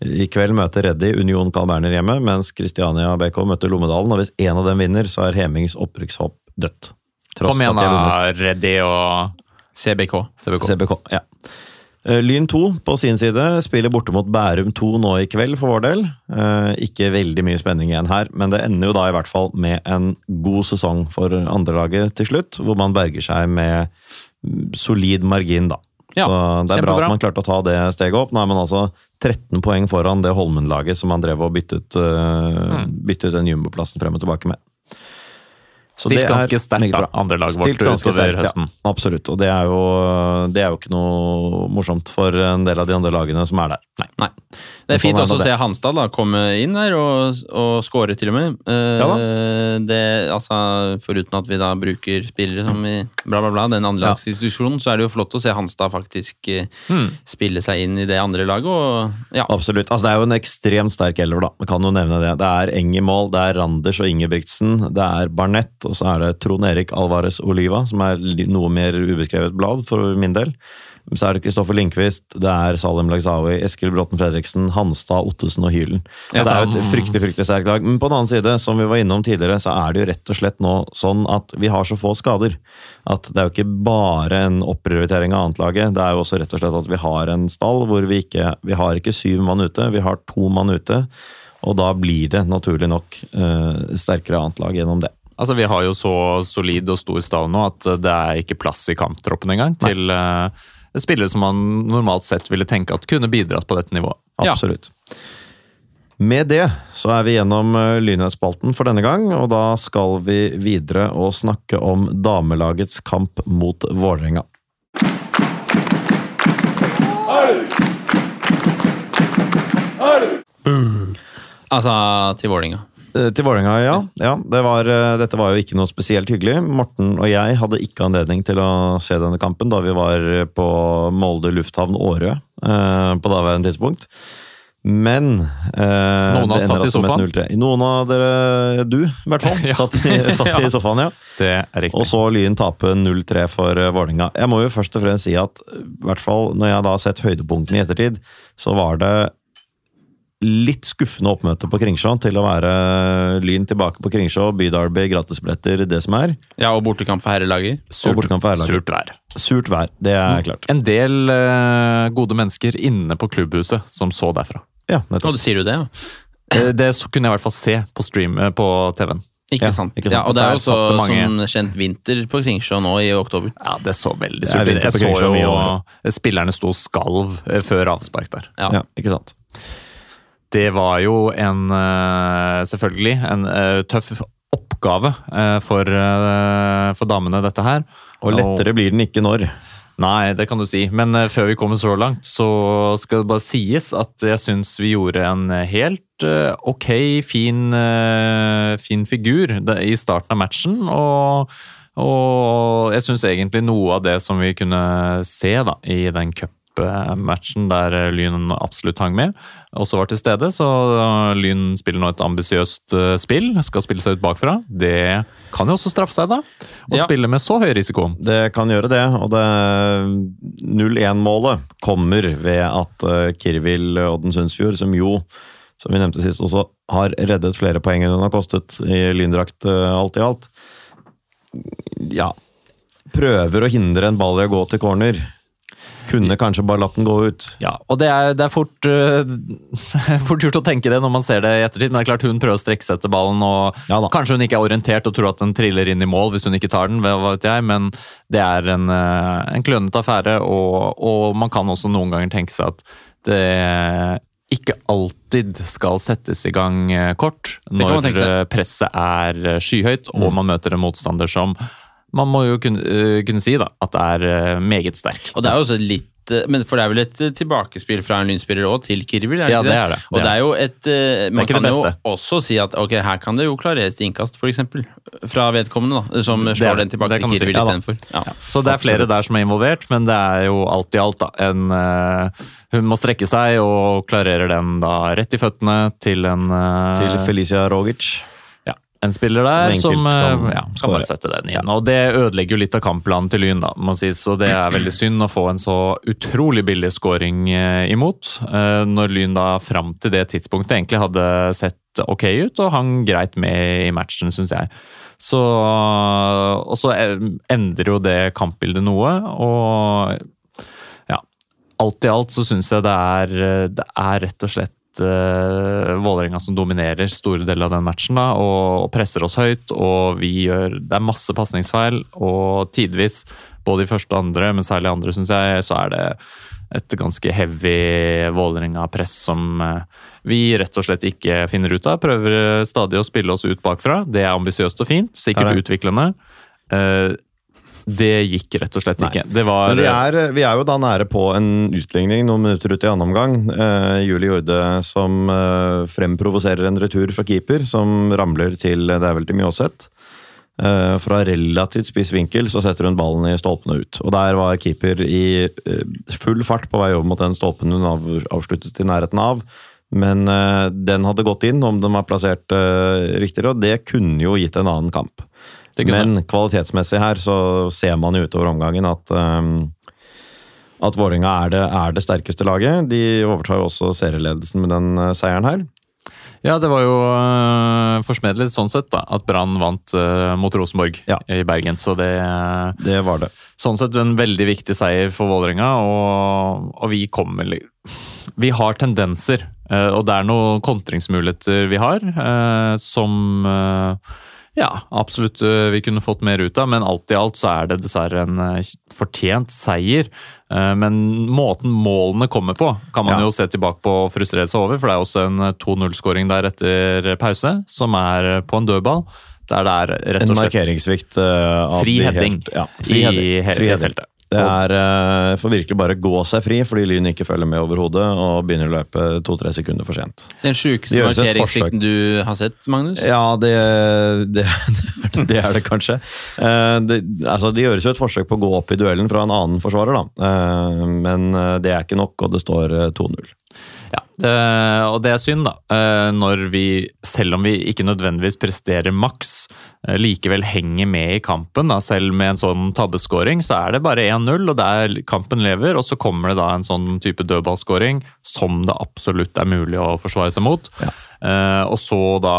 i kveld møter Reddy Union Carl Berner hjemme, mens Kristiania BK møter Lommedalen. Og hvis en av dem vinner, så er Hemings opprykkshåp dødt. Tross Kom igjen, da. Reddy og CBK. CBK. CBK. Ja. Eh, Lyn 2 på sin side spiller borte mot Bærum 2 nå i kveld for vår del. Eh, Ikke veldig mye spenning igjen her, men det ender jo da i hvert fall med en god sesong for andrelaget til slutt, hvor man berger seg med solid margin, da. Ja, Så det er bra at man klarte å ta det steget opp. Nå er man altså 13 poeng foran det Holmen-laget som man drev og byttet, eh, Mm. byttet den jumboplassen frem og tilbake med. Så Stilt ganske sterkt, da, andre lag Stilt vårt utover sterkt, ja. Absolutt, og det er, jo, det er jo ikke noe morsomt for en del av de andre lagene som er der. Nei. Det er Sånn fint er også å se Hanstad da, komme inn der og, og score, til og med. Eh, Ja det, altså, foruten at vi da bruker spillere som i bla, bla, bla, den andrelagsinstitusjonen, så er det jo flott å se Hanstad faktisk eh, Hmm. spille seg inn i det andre laget. Og, ja. Absolutt. Altså, det er jo en ekstremt sterk elver, da. Vi kan jo nevne det. Det er Eng i mål, det er Randers og Ingebrigtsen, det er Barnett, og så er det Trond Erik Alvarez Oliva, som er noe mer ubeskrevet blad for min del. Så er det Kristoffer Lindqvist, det er Salem Lagzawi, Eskil Bråten Fredriksen, Hanstad, Ottesen og Hylen. Ja, det er jo et fryktelig fryktelig sterkt lag. Men på den annen side, som vi var innom tidligere, så er det jo rett og slett nå sånn at vi har så få skader. At det er jo ikke bare en opprioritering av annetlaget. Det er jo også rett og slett at vi har en stall hvor vi ikke Vi har ikke syv mann ute, vi har to mann ute. Og da blir det naturlig nok uh, sterkere annetlag gjennom det. Altså, Vi har jo så solid og stor stall nå at det er ikke plass i kamptroppen engang til uh, spillere som man normalt sett ville tenke at kunne bidratt på dette nivået. Ja. Absolutt. Med det så er vi gjennom eh, Lynhetsspalten for denne gang, og da skal vi videre og snakke om damelagets kamp mot Vålerenga. Altså til Vålinga. Eh, Til Vålerenga, ja. ja det var, eh, dette var jo ikke noe spesielt hyggelig. Morten og jeg hadde ikke anledning til å se denne kampen da vi var på Molde lufthavn Årø eh, på daværende tidspunkt. Men eh, Noen oss satt i altså sofaen. Noen av dere, du i hvert fall, Ja. satt, i, satt i sofaen, ja. Det er riktig. Og så Lyn tape 0-3 for Vålerenga. Jeg må jo først og fremst si at i hvert fall når jeg da har sett høydepunktene i ettertid, så var det litt skuffende oppmøte på Kringsjå til å være Lyn tilbake på Kringsjå, Bydarby, gratisbilletter, det som er. Ja, og bortekamp for herrelaget. Surt, surt vær. Surt vær, det er klart. En del uh, gode mennesker inne på klubbhuset som så derfra. Ja, nettopp. sier du det, ja. Eh, Det så kunne jeg i hvert fall se på stream eh, på TV-en. Ikke, Ja, sant. ikke sant. Ja, og det er jo så, mange- som kjent vinter på Kringsjå nå i oktober. Ja, det så veldig surt ut. Jeg så jo spillerne sto og skalv eh, før avspark der. Ja. Ja, ikke sant. Det var jo en eh, Selvfølgelig en eh, tøff oppgave eh, for, for damene, dette her. Og lettere blir den ikke når. Nei, det kan du si. Men før vi kommer så langt, så skal det bare sies at jeg syns vi gjorde en helt ok, fin, fin figur i starten av matchen. Og, og jeg syns egentlig noe av det som vi kunne se da, i den cupmatchen der eh, Lyn absolutt hang med, også var til stede. Så eh, Lyn spiller nå et ambisiøst eh, spill, skal spille seg ut bakfra. Det kan jo også straffe seg, da. Å Ja. spille med så høy risiko. Det kan gjøre det, og det 0-1-målet kommer ved at Kirvil Odden Sundsfjord, som jo, som vi nevnte sist, også har reddet flere poeng enn hun har kostet i lyndrakt alt i alt, ja Prøver å hindre en ball i å gå til corner. Kunne kanskje bare latt den gå ut. Ja, og det er, det er fort, uh, fort gjort å tenke det når man ser det i ettertid, men det er klart hun prøver å strekke seg etter ballen, og Ja kanskje hun ikke er orientert og tror at den triller inn i mål hvis hun ikke tar den, hva vet jeg, men det er en, uh, en klønete affære, og, og man kan også noen ganger tenke seg at det ikke alltid skal settes i gang øh, kort når presset er skyhøyt, og Mm. man møter en motstander som man må jo kunne, uh, kunne si da, at det er øh, meget sterk. Og det er jo også litt eh, men For det er vel et eh, tilbakespill fra en lynspiller òg til Kirvil? Er det Ja, det er det. Og det er jo et eh, Man kan jo også si at ok, her kan det jo klareres til innkast, f.eks. Fra vedkommende, da, som slår er den tilbake til Kirvil si. Ja istedenfor. Ja. Så det er flere Absolutt. der som er involvert, men det er jo alt i alt da, en uh, Hun må strekke seg og klarerer den da rett i føttene til en uh, Til Felicia Rogic. En spiller der som, som, eh, ja, skal bare sette den inn. Og det ødelegger jo litt av kampplanen til Lyn, da, må sies, og det er veldig synd å få en så utrolig billig scoring eh, imot. eh, når Lyn da fram til det tidspunktet egentlig hadde sett ok ut og hang greit med i matchen, syns jeg. Så, og så endrer jo det kampbildet noe, og ja. Alt i alt så syns jeg det er, det er rett og slett uh, Vålerenga som dominerer store deler av den matchen da, og, og presser oss høyt. og vi gjør, Det er masse pasningsfeil, og tidvis, både i første og andre, men særlig andre, syns jeg, så er det et ganske heavy Vålerenga-press som eh, vi rett og slett ikke finner ut av. Prøver eh, stadig å spille oss ut bakfra. Det er ambisiøst og fint, sikkert Det er det. utviklende. Eh, det gikk rett og slett ikke. Det var vi er, vi er jo da nære på en utligning noen minutter ut i annen omgang. Uh, Julie Jorde som uh, fremprovoserer en retur fra keeper, som ramler til Det er vel til Mjåseth. Uh, fra relativt spiss vinkel så setter hun ballen i stolpene ut. Og der var keeper i eh, full fart på vei over mot den stolpen hun av, avsluttet i nærheten av. Men eh, den hadde gått inn om den var plassert eh, riktigere, og det kunne jo gitt en annen kamp. Men kvalitetsmessig her så ser man jo utover omgangen at um, at Vålerenga er, det- er det sterkeste laget. De overtar jo også serieledelsen med den uh, seieren her. Ja, det var jo uh, forsmedlet sånn sett, da. At Brann vant uh, mot Rosenborg Ja. i Bergen. Så det Det var det. Sånn sett en veldig viktig seier for Vålerenga, og, og vi kommer Vi har tendenser, og det er noen kontringsmuligheter vi har, som ja, absolutt eh, vi kunne fått mer ut av, men alt i alt så er det dessverre en eh, fortjent seier. Eh, Men måten målene kommer på, kan man Ja. jo se tilbake på og frustrere seg over, for det er også en eh, 2-0-skåring der etter pause, som er på en dødball. Der det er rett og slett markeringssvikt uh, av Fri heading helt- Ja, fri i heading. feltet. Det er uh, for virkelig bare gå seg fri, fordi Lyn ikke følger med overhodet og begynner å løpe to-tre sekunder for sent. Den sjukeste markeringssvikten du har sett, Magnus? Ja, det, det, det er det kanskje. Uh, det, altså, det gjøres jo et forsøk på å gå opp i duellen fra en annen forsvarer, da. Uh, men eh, det er ikke nok, og det står eh, 2-0. Ja, det, og det er synd, da. eh, Når vi, selv om vi ikke nødvendigvis presterer maks, eh, likevel henger med i kampen. Da. Selv med en sånn tabbeskåring, så er det bare 1-0, og der kampen lever. Og så kommer det da en sånn type dødballskåring som det absolutt er mulig å forsvare seg mot. Ja. Eh, og så da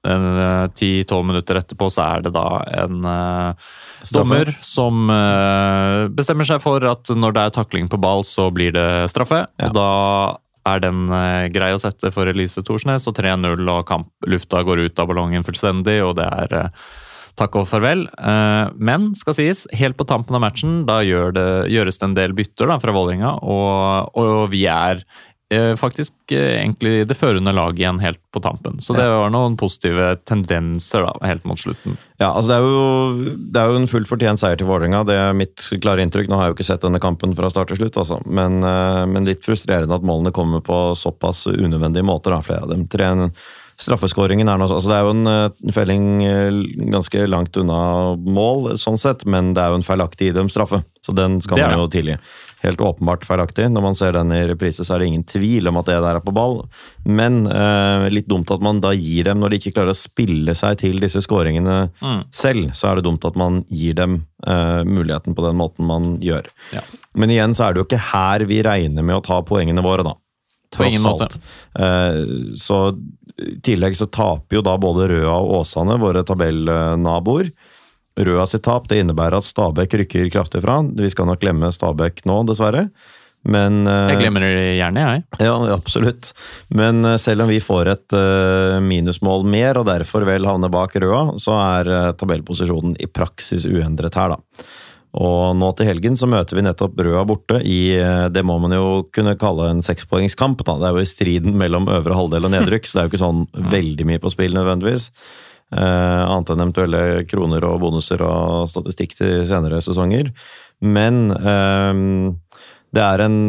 ti-tolv minutter etterpå, så er det da en eh, dommer som eh, bestemmer seg for at når det er takling på ball, så blir det straffe. Ja. Og da er den eh, grei å sette for Elise Thorsnes, og 3-0, og kamp, lufta går ut av ballongen fullstendig, og det er eh, takk og farvel. Eh, men skal sies, helt på tampen av matchen, da gjør det, gjøres det en del bytter da, fra Vålerenga, og, og vi er eh, faktisk eh, egentlig det førende laget igjen helt på tampen. Så det var noen positive tendenser da, helt mot slutten. Ja, altså det er, jo, det er jo en fullt fortjent seier til Vålerenga, det er mitt klare inntrykk. Nå har jeg jo ikke sett denne kampen fra start til slutt, altså. men, eh, men litt frustrerende at målene kommer på såpass unødvendige måter, da, flere av dem. Tre, straffeskåringen er, noe, altså det er jo en eh, felling eh, ganske langt unna mål, sånn sett, men det er jo en feilaktig idømt straffe, så den skal man jo tilgi. Helt åpenbart feilaktig. Når man ser den i reprise, så er det ingen tvil om at det der er på ball. Men eh, litt dumt at man da gir dem, når de ikke klarer å spille seg til disse skåringene Mm. selv, så er det dumt at man gir dem eh, muligheten på den måten man gjør. Ja. Men igjen så er det jo ikke her vi regner med å ta poengene våre, da. På ingen måte. Eh, så i tillegg så taper jo da både Røa og Åsane, våre tabellnaboer. Røa sitt tap det innebærer at Stabæk rykker kraftig fra. Vi skal nok glemme Stabæk nå, dessverre. Men eh, Jeg glemmer det gjerne, jeg. ja, absolutt. Men eh, selv om vi får et eh, minusmål mer, og derfor vel havner bak Røa, så er tabellposisjonen i praksis uendret her, da. Og nå til helgen så møter vi nettopp Røa borte i det må man jo kunne kalle en sekspoengskamp. Det er jo i striden mellom øvre halvdel og nedrykk, så det er jo ikke sånn veldig mye på spill nødvendigvis. Eh, annet enn eventuelle kroner og bonuser og statistikk til senere sesonger. Men eh, det er en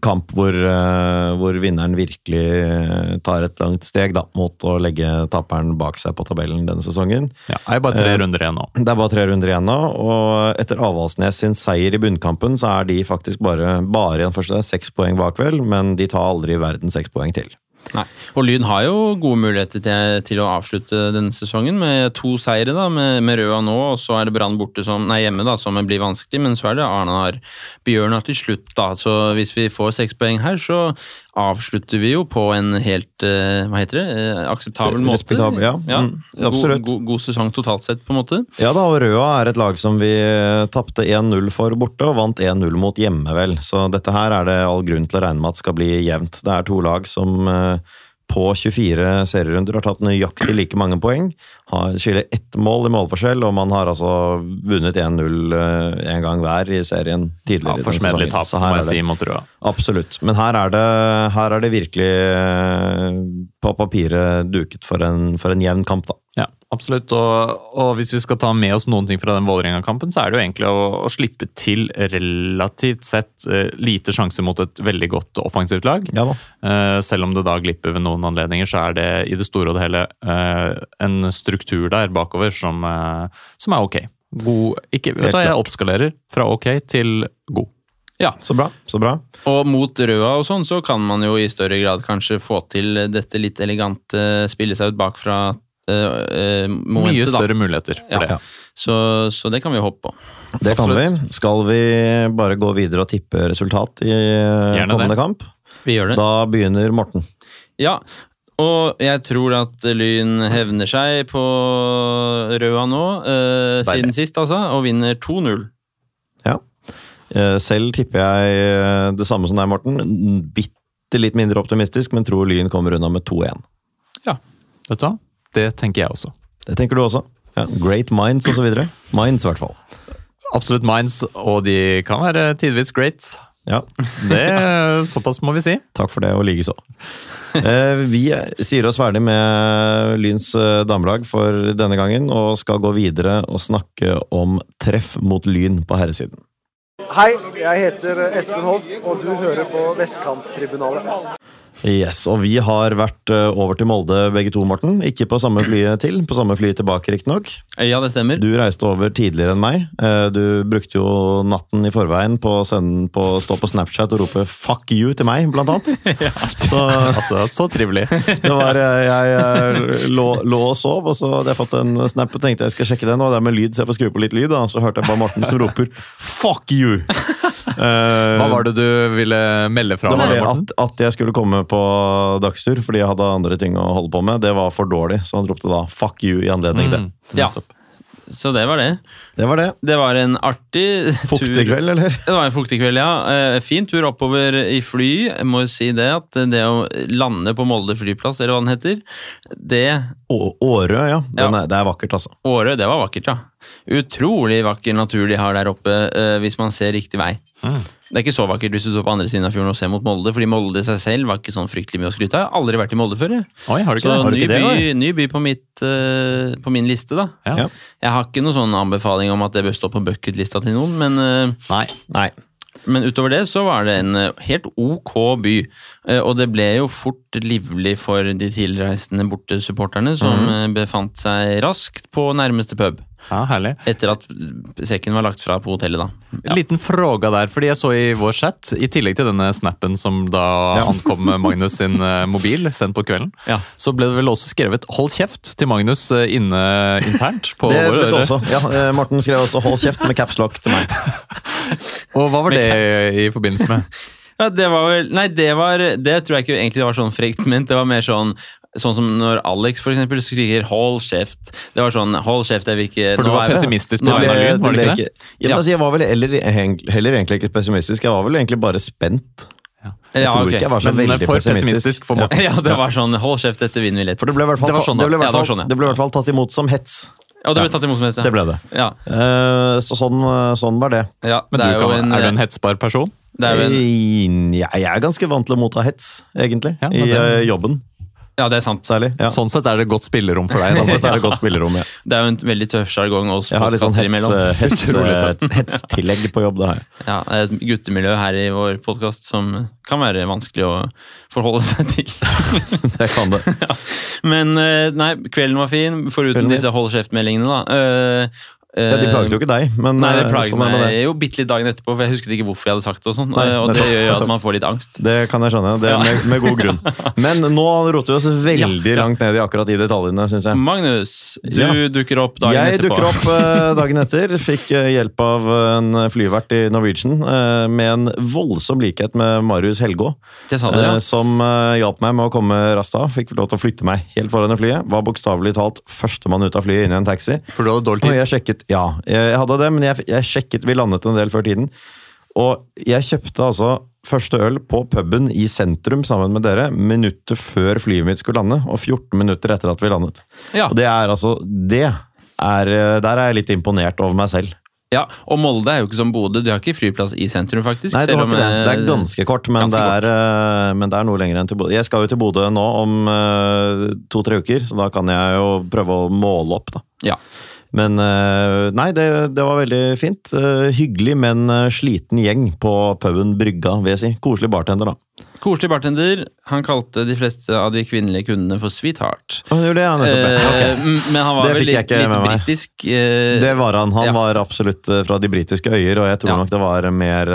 kamp hvor, eh, hvor vinneren virkelig tar et langt steg da, mot å legge taperen bak seg på tabellen denne sesongen. Ja, det er bare tre runder igjen nå. Det er bare tre runder igjen nå, og etter Avaldsnes sin seier i bunnkampen, så er de faktisk bare, bare igjen første seks poeng bak, vel, men de tar aldri i verden seks poeng til. Nei. Og Lyn har jo gode muligheter til, til å avslutte denne sesongen med to seire, da, med, med Røa nå, og så er det Brann borte som, nei, hjemme, da, som blir vanskelig, men så er det Arnar Bjørnar til slutt, da. Så hvis vi får seks poeng her, så avslutter vi jo på en helt eh, hva heter det, eh, akseptabel måte. Respektabel, ja. Mm, absolutt. God, god, god sesong totalt sett, på en måte. Ja da, og Røa er et lag som vi tapte 1-0 for borte, og vant 1-0 mot hjemme, vel. Så dette her er det all grunn til å regne med at skal bli jevnt. Det er to lag som eh, på 24 serierunder har tatt nøyaktig like mange poeng. Har skiller ett mål i målforskjell, og man har altså vunnet 1-0 eh, en gang hver i serien tidligere. Ja, Forsmedelig tap, må jeg si, mot Røa. Absolutt. Men her er det, her er det virkelig eh, på papiret duket for en, for en jevn kamp, da. Ja, absolutt. Og, og hvis vi skal ta med oss noen ting fra den Vålerenga-kampen, så er det jo egentlig å, å slippe til relativt sett uh, lite sjanse mot et veldig godt offensivt lag. Ja da. Eh, selv om det da glipper ved noen anledninger, så er det i det store og det hele uh, en struktur der bakover som, som er ok. God, ikke, vet du hva, jeg oppskalerer fra ok til god. Ja, Så bra. Så bra. Og mot røda og sånn, så kan man jo i større grad kanskje få til dette litt elegante spille seg ut bakfra uh, momentet, Mye da. større muligheter for Ja. det. Så, så det kan vi håpe på. Det kan vi. Skal vi bare gå videre og tippe resultat i eh, Gjerne kommende det. kamp? Vi gjør det. Da begynner Morten. Ja, og jeg tror at Lyn hevner seg på Røa nå, uh, siden sist, altså, og vinner 2-0. Ja. Selv tipper jeg det samme som deg, Morten. Bitte litt mindre optimistisk, men tror Lyn kommer unna med 2-1. Ja, Vet du hva? Det tenker jeg også. Det tenker du også? Ja, great minds, og så videre. Minds, i hvert fall. Absolutt minds, og de kan være tidvis great. Ja, Det, såpass må vi si. takk for det, og likeså. Eh, Vi sier oss ferdig med Lyns eh, damelag for denne gangen, og skal gå videre og snakke om treff mot Lyn på herresiden. Hei, jeg heter Espen Hoff, og du hører på Vestkanttribunalet. Yes, og vi har vært eh, over til Molde begge to, Morten. Ikke på samme flyet til, på samme fly tilbake, riktignok. Ja, det stemmer. Du reiste over tidligere enn meg. Eh, Du brukte jo natten i forveien på å, sende, på å stå på Snapchat og rope 'fuck you' til meg, blant annet. Så Altså, Så trivelig. det var eh, Jeg lå, lå og sov, og så hadde jeg fått en snap og tenkte jeg skal sjekke den, og det er med lyd, så jeg får skru på litt lyd. Da. Så hørte jeg bare Morten som roper 'fuck you'! Hva var det du ville melde fra Det var det at, at jeg skulle komme på dagstur fordi jeg hadde andre ting å holde på med. Det var for dårlig, så han ropte da 'fuck you' i anledning det. Mm, Ja. Så det var det. Det var det. Det var en artig Fuktig tur. kveld, eller? Det var en fuktig kveld, ja. Eh, Fin tur oppover i fly. Jeg må jo si det at det å lande på Molde flyplass, eller hva den heter, det Å- Årø, ja. Ja. Er, det er vakkert, altså. Årø, det var vakkert, ja. Utrolig vakker natur de har der oppe, eh, hvis man ser riktig vei. Mm. Det er ikke så vakkert hvis du står på andre siden av fjorden og ser mot Molde, fordi Molde i seg selv var ikke sånn fryktelig mye å skryte av. Jeg har aldri vært i Molde før. Jeg. Oi, har du ikke Så det? Har du ny, ikke det, by, ny by på, mitt, uh, på min liste, da. Ja. Ja. Jeg har ikke noen sånn anbefaling om at det bør stå på bucketlista til noen, men, uh, Nei. Nei. men utover det så var det en eh, helt ok by. Og det ble jo fort livlig for de tilreisende bortesupporterne, som eh, befant seg raskt på nærmeste pub. Ja, herlig. Etter at sekken var lagt fra på hotellet, da. En liten fråga der, fordi jeg så i vår chat, i tillegg til denne snappen som da Ja. ankom Magnus sin eh, mobil sendt på kvelden, Ja. så ble det vel også skrevet 'hold kjeft' til Magnus eh, inne internt på Det ble det også. Ja, eh, Morten skrev også 'hold kjeft' med capslock til meg. Og hva var det i forbindelse med? Ja, det var vel Nei, det var Det tror jeg ikke egentlig var sånn frekt ment. Det var mer sånn Sånn som når Alex for eksempel skriker 'hold kjeft'. Det var sånn 'hold kjeft, jeg vil ikke For du var pessimistisk på vegne av Lyn, var det ikke det? Ja, men Ja. altså, jeg var vel heller, heller egentlig ikke pessimistisk, jeg var vel egentlig bare spent. Jeg Ja, tror okay. ikke jeg var så Men veldig for pessimistisk. pessimistisk for Morten. Ja, det var sånn 'hold kjeft, dette vinner vi lett'. For det ble i hvert fall, sånn, Ja, sånn, ja. det ble i hvert fall tatt imot som hets. Ja, det ble tatt imot som hets. ja. Det ble det. Ja, Uh, så sånn, sånn var det. ja Men det du, er jo kan, en, er du en hetsbar person? det er jo en Jeg, Jeg er ganske vant til å motta hets, egentlig. Ja, I eh, jobben, Ja, det er sant. særlig. Ja. Sånn sett er det godt spillerom for deg. Sånn sett er det godt spillerom. Ja. Det er jo en veldig tøff sjargong oss Jeg har litt sånn hetstillegg hets, eh, hets, eh, på jobb. Det har jeg. Ja, det er et guttemiljø her i vår podkast som kan være vanskelig å forholde seg til. Det kan det. Men eh, nei, kvelden var fin, foruten disse hold kjeft-meldingene, da. Ja, de plaget jo ikke deg, men Nei, det eh, plaget sånn er meg jo bitte litt dagen etterpå, for jeg husket ikke hvorfor jeg hadde sagt det. Og sånn, Nei, eh, og det gjør jo at man får litt angst. Det kan jeg skjønne, det Ja. med, med god grunn. Men nå roter vi oss veldig Ja, ja. langt ned i akkurat de detaljene, syns jeg. Magnus, du Ja. dukker opp dagen Jeg etterpå. dukker opp eh, dagen etter. Fikk hjelp av en flyvert i Norwegian eh, med en voldsom likhet med Marius Helgå, Det sa du, ja. eh, som hjalp meg med å komme raskt av. Fikk lov til å flytte meg helt foran i flyet. Var bokstavelig talt førstemann ut av flyet inn i en taxi. For du hadde dårlig Og tid. jeg sjekket, ja, jeg hadde det, men jeg, jeg sjekket, vi landet en del før tiden. Og jeg kjøpte altså første øl på puben i sentrum sammen med dere minuttet før flyet mitt skulle lande, og 14 minutter etter at vi landet. ja. Og det er altså, det er, eh, der er jeg litt imponert over meg selv. Ja, og Molde er jo ikke som Bodø. De har ikke flyplass i sentrum, faktisk. Nei, det ikke det. Det er eh, ganske kort, men, ganske det, er, eh, men det er noe lenger enn til Bodø. Jeg skal jo til Bodø nå om to-tre uker, så da kan jeg jo prøve å måle opp, da. Ja. Men eh, nei, det, det var veldig fint. Eh, hyggelig, men eh, sliten gjeng på puben Brygga, vil jeg si. Koselig bartender, da. Koselig bartender. Han kalte de fleste av de kvinnelige kundene for sweetheart. Å, det, ja, nettopp. ja. Ok. m- Men han var Det vel litt, litt britisk. Det var han. Han ja. var absolutt fra de britiske øyer, og jeg tror Ja. nok det var mer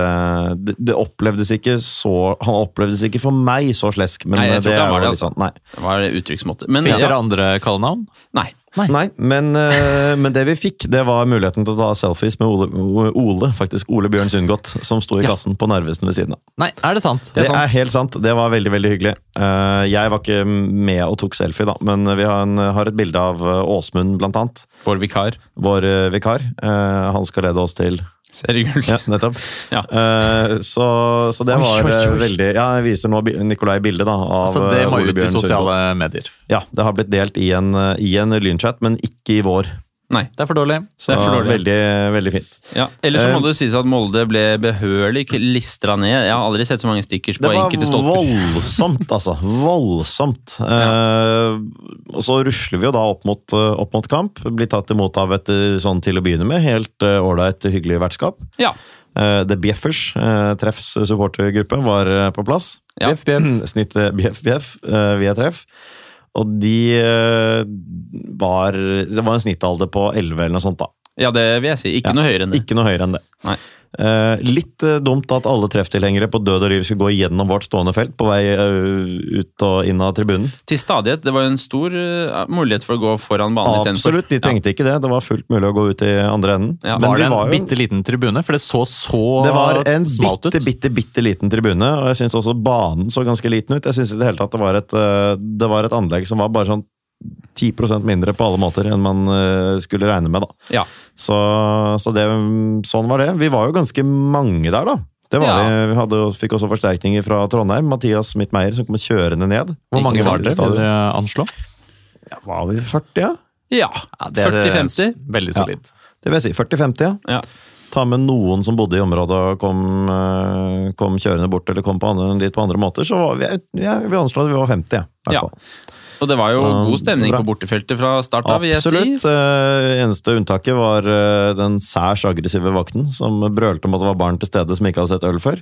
det, det opplevdes ikke så Han opplevdes ikke for meg så slesk, men Nei, jeg tror det er var jo det, litt sånn Nei. Det var uttrykksmåte. Men Fikk ja, dere andre kallenavn? nei. Nei, men, eh, men det vi fikk, det var muligheten til å ta selfies med Ole, Ole faktisk Ole Bjørn Sundgodt, som sto i Ja. på Narvesen ved siden av. Nei, er det sant? Det er helt sant. Det var veldig veldig hyggelig. Eh, Jeg var ikke med og tok selfie, da, men vi har, en, har et bilde av eh, Åsmund, blant annet. Vår vikar. Vår vikar. Han skal lede oss til Seriegull. Ja, nettopp. Ja. Uh, Så, så det Oi, var oi, oi. veldig Ja, jeg viser nå Nikolai bildet da, av Altså, det eh, må ut i sosiale medier. Ja, det har blitt delt i en, eh, i en lynchat, men ikke i vår. Nei. Det er for dårlig. Så Det for dårlig. veldig, veldig fint. Ja. Ellers så må uh, det sies at Molde ble behørig listra ned. Jeg har aldri sett så mange stickers på enkelte stolper. Det var voldsomt, altså. Voldsomt. Eh, og så rusler vi jo da opp mot, eh, opp mot kamp. Blir tatt imot av et eh, sånn til å begynne med helt eh, ålreit, hyggelig vertskap. Ja. Uh, The Bjeffers, uh, Treffs supportergruppe, var på plass. Ja. Bjeff, bjeff. Snittet Bjeff Bjeff eh, via treff. Og de var Det var en snittalder på 11 eller noe sånt, da. Ja, det vil jeg si. Ikke Ja. noe høyere enn det. Ikke noe høyere enn det. Nei. Uh, litt uh, dumt at alle trefftilhengere på død og liv skulle gå gjennom vårt stående felt på vei uh, ut og inn av tribunen. Til stadighet. Det var jo en stor mulighet for å gå foran banen istedenfor. Absolutt, de trengte ikke det. Det var fullt mulig å gå ut i andre enden. Ja. Men Var det en var jo bitte liten tribune? For det så så det var en smalt ut. bitte, bitte, bitte liten tribune, og jeg syns også banen så ganske liten ut. Jeg synes i det hele tatt det var et, det var et anlegg som var bare sånn 10% mindre på alle måter enn man eh, skulle regne med, da. Ja. Så, så det, sånn var det. Vi var jo ganske mange der, da. Det var Ja. vi. Vi hadde, fikk også forsterkninger fra Trondheim. Mathias Smith-Meyer som kom kjørende ned. Hvor mange var dere? Vil dere anslå? Ja, var vi 40, ja? Ja. Ja, er 40-50. Veldig Ja. solid. Det vil jeg si. 40-50, ja. Ja. ta med noen som bodde i området og kom, eh, kom kjørende bort eller kom på andre, dit på andre måter, så var vi, ja, vi anslår at vi var 50, ja, i hvert Ja. fall. Og det var jo Så, god stemning bra. på bortefeltet fra start av, vil jeg Absolutt. si. Absolutt. eneste unntaket var eh, den særs aggressive vakten som brølte om at det var barn til stede som ikke hadde sett øl før.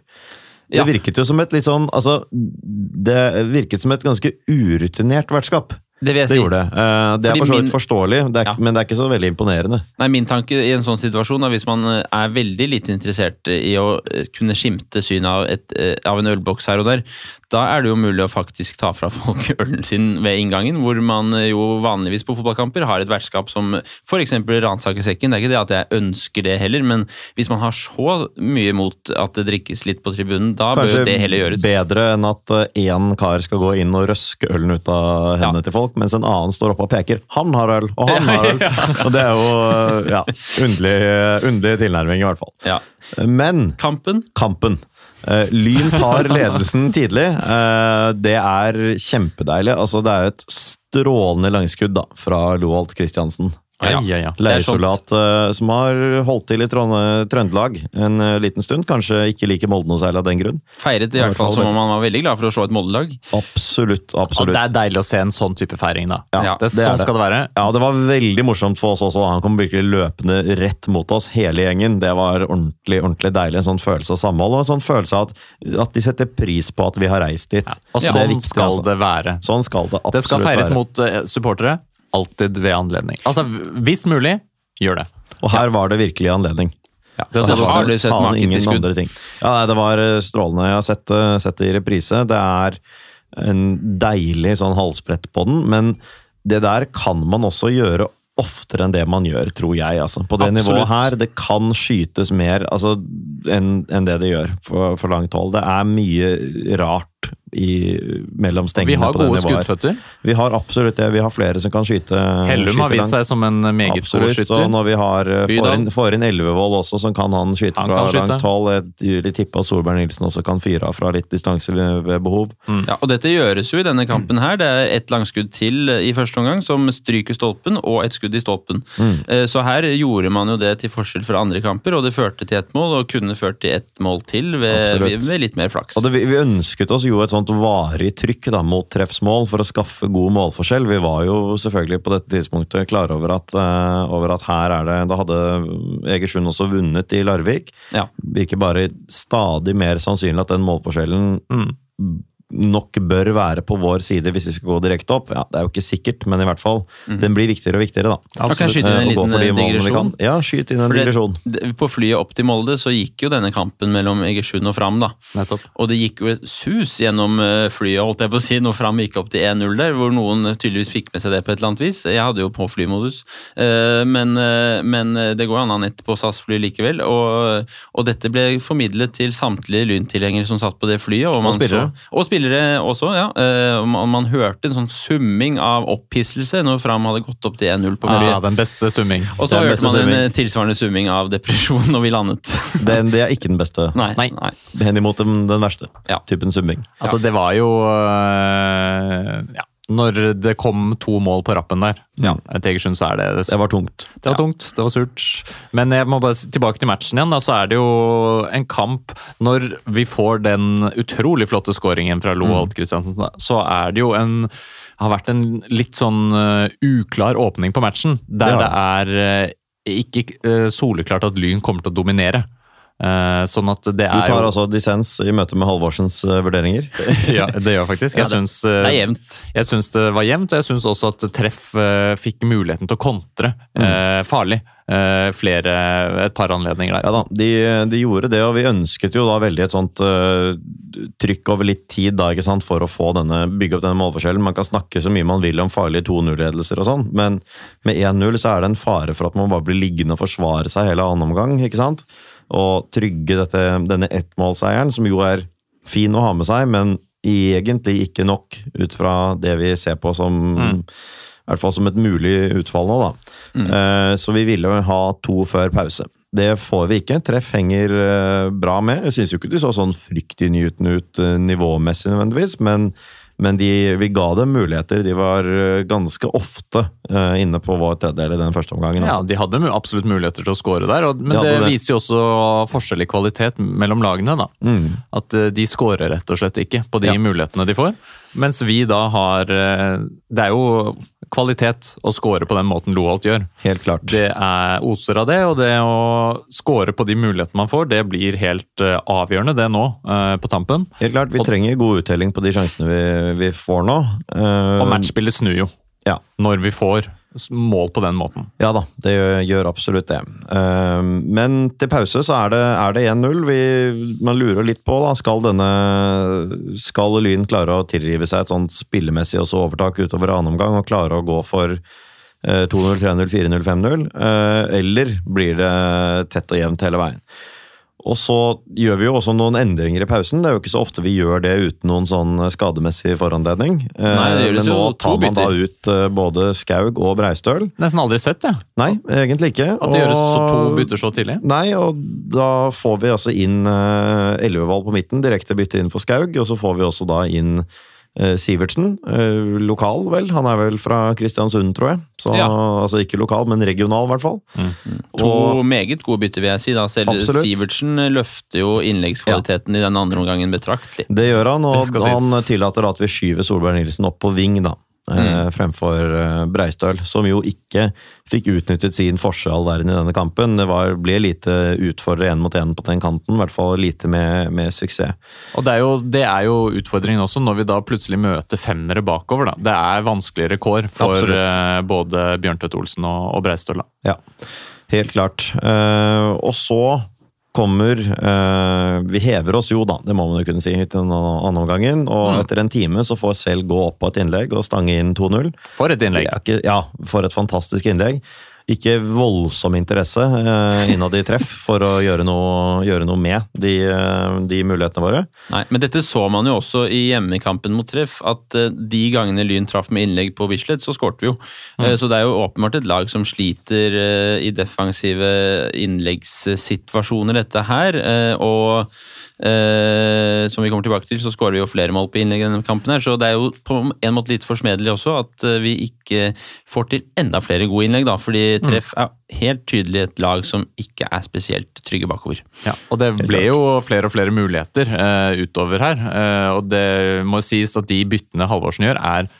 Det Ja. virket jo som et litt sånn Altså, det virket som et ganske urutinert vertskap. Det Det si. gjorde det. Eh, Det er for så vidt forståelig, det er, Ja. men det er ikke så veldig imponerende. Nei, Min tanke i en sånn situasjon er hvis man eh, er veldig lite interessert i å eh, kunne skimte synet av, et, av en ølboks her og der, da er det jo mulig å faktisk ta fra folk ølen sin ved inngangen, hvor man jo vanligvis på fotballkamper har et vertskap som f.eks. ransaker sekken. Det er ikke det at jeg ønsker det heller, men hvis man har så mye mot at det drikkes litt på tribunen, da bør jo det heller gjøres. Kanskje bedre enn at én kar skal gå inn og røske ølen ut av hendene til folk, mens en annen står oppe og peker 'han har øl', og 'han har øl'. Og det er jo ja, underlig, underlig tilnærming, i hvert fall. Ja. Men Kampen? kampen. Eh, Lyn tar ledelsen tidlig. Eh, det er kjempedeilig. Altså, det er et strålende langskudd da, fra Loholt Christiansen. Ja, ja, ja. Leirsoldat eh, som har holdt til i Trond Trøndelag en eh, liten stund. Kanskje ikke liker Molde noe særlig av den grunn. Feiret i hvert fall som om han var veldig glad for å slå et Molde-lag. Absolutt. Og absolutt. det er deilig å se en sånn type feiring, da. Ja, det, sånn det. skal det være. Ja, det var veldig morsomt for oss også. Han kom virkelig løpende rett mot oss, hele gjengen. Det var ordentlig ordentlig deilig. En sånn følelse av samhold og en sånn følelse av at, at de setter pris på at vi har reist dit. Og Det er sånn viktig, skal altså. det være. Sånn skal det absolutt være. Det skal feires være. mot eh, supportere, alltid ved anledning. Altså, hvis mulig, gjør det. Og her var det virkelig anledning. Ja, det Så har du sett Faen, ingen skudd? andre ting. Ja, nei, det var eh, strålende. Jeg har sett, det- sett det i reprise. Det er en deilig sånn halsbrett på den, men det der kan man også gjøre oftere enn det man gjør, tror jeg. Altså. På det Absolutt. nivået her, det kan skytes mer altså, enn en det det gjør for, for langt hold. Det er mye rart i, mellom Vi stengene har på det gode skuddføtter. Vi har absolutt det. Vi har flere som kan skyte Hellum har vist seg som en meget god skytter. og når vi har eh, får inn, får inn Elvevold også, så kan han skyte Han fra kan skyte. langt hold. Jeg vil tippe at Solberg Nilsen også kan fyre av fra litt distanse ved, ved behov. Ja, og dette gjøres jo i denne kampen her. Det er ett langskudd til i første omgang som stryker stolpen, og et skudd i stolpen. Mm. Så her gjorde man jo det til forskjell fra andre kamper, og det førte til ett mål, og kunne ført til ett mål til ved, ved litt mer flaks. Og det, vi, vi ønsket oss jo et sånt varig trykk da, mot treffsmål for å skaffe god målforskjell. Vi var jo selvfølgelig på dette tidspunktet klare over at, eh, over at her er det Da hadde Egersund også vunnet i Larvik. Ja. Virker bare stadig mer sannsynlig at den målforskjellen nok bør være på vår side hvis vi skal gå direkte opp. Ja, Det er jo ikke sikkert, men i hvert fall. Den blir viktigere og viktigere, da. Og kan jeg skyte inn en Eh, og liten de digresjon? Ja, skyt inn en digresjon. På flyet opp til Molde så gikk jo denne kampen mellom Egersund og Fram, da. Nettopp. Og det gikk jo et sus gjennom eh, flyet, holdt jeg på å si, når Fram gikk opp til 1-0 der, hvor noen tydeligvis fikk med seg det på et eller annet vis. Jeg hadde jo på flymodus, Eh, men, eh, men det går an å ha nett på SAS-fly likevel. Og, og dette ble formidlet til samtlige lyntilhengere som satt på det flyet. Og, man spillere. Så, og spillere også, ja. Eh, man, man hørte en sånn summing av opphisselse når Fram hadde gått opp til 1-0 på flyet. Ja, den beste summing. Og så hørte man en summing. en tilsvarende summing av depresjon når vi landet. Den, det er ikke den beste. Nei. Nei. nei. Henimot den, den verste Ja. typen summing. Altså, det var jo øh, Ja. Når det kom to mål på rappen der Ja. til Egersund, så er det Det var tungt. Det var tungt, det var surt. Men jeg må bare tilbake til matchen igjen. Da, så er det jo en kamp Når vi får den utrolig flotte skåringen fra Loholt Kristiansen, mm. så er det jo en har vært en litt sånn uh, uklar åpning på matchen. Der Det det er uh, ikke uh, soleklart at Lyn kommer til å dominere. Eh, sånn at det er Du tar altså dissens i møte med Halvorsens eh, vurderinger. Ja, det gjør jeg faktisk. Jeg det- syns eh, Det er jevnt. jeg syns det var jevnt, og jeg syns også at treff fikk muligheten til å kontre eh, farlig. Eh, flere, et par anledninger der. Ja da, de, de gjorde det, og vi ønsket jo da veldig et sånt uh, trykk over litt tid da, ikke sant, for å få denne, bygge opp denne målforskjellen. Man kan snakke så mye man vil om farlige 2-0-ledelser og sånn, men med 1-0 så er det en fare for at man bare blir liggende og forsvare seg hele annen omgang, ikke sant? Og trygge dette, denne ettmålseieren, som jo er fin å ha med seg, men egentlig ikke nok ut fra det vi ser på som i hvert fall som et mulig utfall nå, da. Eh, Så vi ville ha to før pause. Det får vi ikke. Treff henger eh, bra med. Jeg syns jo ikke de så sånn fryktinngytende ut eh, nivåmessig nødvendigvis, men, Men de, vi ga dem muligheter. De var eh, ganske ofte eh, inne på vår tredjedel i den første omgangen. Ja, Altså. De hadde absolutt muligheter til å score der, og, men De det, det. viser jo også forskjell i kvalitet mellom lagene. da. Mm. At eh, de scorer rett og slett ikke på de Ja. mulighetene de får. Mens vi da har Det er jo kvalitet å score på den måten Loholt gjør. Helt klart. Det er oser av det, og det å score på de mulighetene man får, det blir helt eh, avgjørende det nå, eh, på tampen. Helt klart, Vi Og- trenger god uttelling på de sjansene vi, vi får nå. Eh, Og matchspillet snur jo Ja. når vi får mål på den måten. Ja da, det gjør, absolutt det. Eh, men til pause så er det, det 1-0. Man lurer litt på, da. Skal denne Skal Lyn klare å tilrive seg et sånt spillemessig også overtak utover annen omgang og klare å gå for eh, 2-0, 3-0, 4-0, 5-0? eh, eller blir det tett og jevnt hele veien? Og så gjør vi jo også noen endringer i pausen. Det er jo ikke så ofte vi gjør det uten noen sånn skademessig foranledning. Eh, Nei, det gjør det Men nå jo tar man da ut eh, både Skaug og Breistøl. Nesten aldri sett det. Nei, egentlig ikke. At det gjøres så to bytter så tidlig. Nei, og da får vi altså inn uh, på midten, direkte bytte inn for Skaug. Og så får vi også da inn eh, Sivertsen, eh, lokal vel. Han er vel fra Kristiansund, tror jeg. Så, Ja. Altså ikke lokal, men regional, i hvert fall. To Og- meget gode bytter, vil jeg si. da. Selv Absolutt. Sivertsen løfter jo innleggskvaliteten i den andre omgangen betraktelig. Det gjør han, og han tillater at vi skyver Solberg Nilsen opp på ving, da. Eh, Fremfor eh, Breistøl, som jo ikke fikk utnyttet sin forskjellverden i denne kampen. Det var, ble lite utfordrere én mot én på den kanten, i hvert fall lite med, med suksess. Og det er, jo, det er jo utfordringen også, når vi da plutselig møter femmere bakover. da. Det er vanskeligere kår for Absolutt. eh, både Bjørntvedt Olsen og, og Breistøl. da. Ja, helt klart. Eh, og så kommer eh, Vi hever oss jo, da, det må man jo kunne si, i den andre omgangen. Og etter en time så får selv gå opp på et innlegg og stange inn 2-0. For et innlegg! Ikke- Ja, for et fantastisk innlegg. Ikke voldsom interesse eh, innad i treff for å gjøre noe, gjøre noe med de, eh, de mulighetene våre. Nei, Men dette så man jo også i hjemmekampen mot Treff, at eh, de gangene Lyn traff med innlegg på Bislett, så skårte vi jo. Mm. Så det er jo åpenbart et lag som sliter eh, i defensive innleggssituasjoner, dette her. eh, Og eh, som vi kommer tilbake til, så skårer vi jo flere mål på innlegg i denne kampen her, så det er jo på en måte litt forsmedelig også at eh, vi ikke får til enda flere gode innlegg, da. Fordi Treff er helt tydelig et lag som ikke er spesielt trygge bakover. Ja, og det ble jo flere og flere muligheter eh, utover her. eh, og det må sies at de byttene Halvorsen gjør, er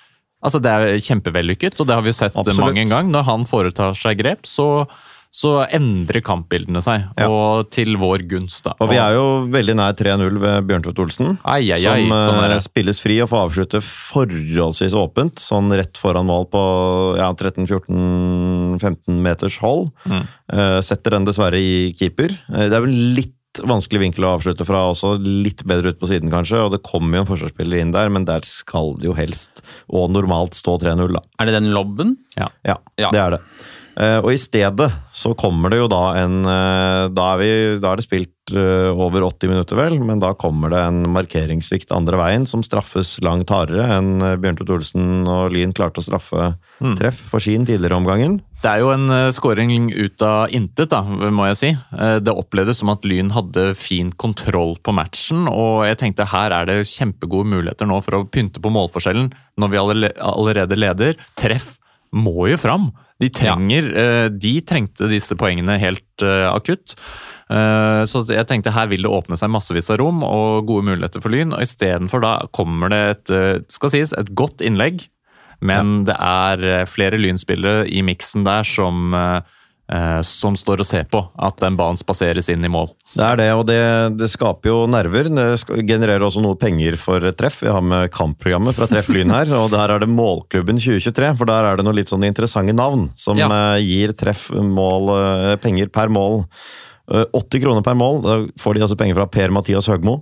Altså, Det er kjempevellykket, og det har vi jo sett Absolutt. mange en gang. Når han foretar seg grep, så, så endrer kampbildene seg, Ja. og til vår gunst. da. Og vi er jo veldig nær 3-0 ved Bjørntvedt Olsen. Ai, ai, ai, som eh, sånn er spilles fri og får avslutte forholdsvis åpent, sånn rett foran mål på ja, 13-14-15 meters hold. Mm. Eh, setter den dessverre i keeper. Eh, det er vel litt vanskelig vinkel å avslutte fra også, litt bedre ut på siden kanskje, og det kommer jo en forsvarsspiller inn der, men der skal det jo helst, og normalt, stå 3-0 da. Er det den lobben? Ja, Ja. det er det. Eh, og i stedet så kommer det jo da en eh, da, er vi, da er det spilt eh, over 80 minutter, vel, men da kommer det en markeringssvikt andre veien som straffes langt hardere enn Bjørntvedt Olsen og Lyn klarte å straffe treff for sin tidligere omgangen. Det er jo en scoring ut av intet, da, må jeg si. Det opplevdes som at Lyn hadde fin kontroll på matchen, og jeg tenkte her er det kjempegode muligheter nå for å pynte på målforskjellen når vi allerede leder. Treff må jo fram! De trenger, ja. de trengte disse poengene helt eh, akutt. Eh, Så jeg tenkte her vil det åpne seg massevis av rom og gode muligheter for Lyn, og istedenfor da kommer det et, eh, skal sies, et godt innlegg. Men det er eh, flere lynspillere i miksen der som, eh, eh, som står og ser på at den banen spaseres inn i mål. Det er det, og det, det skaper jo nerver. Det genererer også noe penger for treff. Vi har med kampprogrammet fra Treff Lyn her, og der er det Målklubben 2023. For der er det noen litt sånn interessante navn som Ja. eh, gir treff mål, eh, penger per mål. Eh, 80 kroner per mål. Da får de altså penger fra Per-Mathias Høgmo.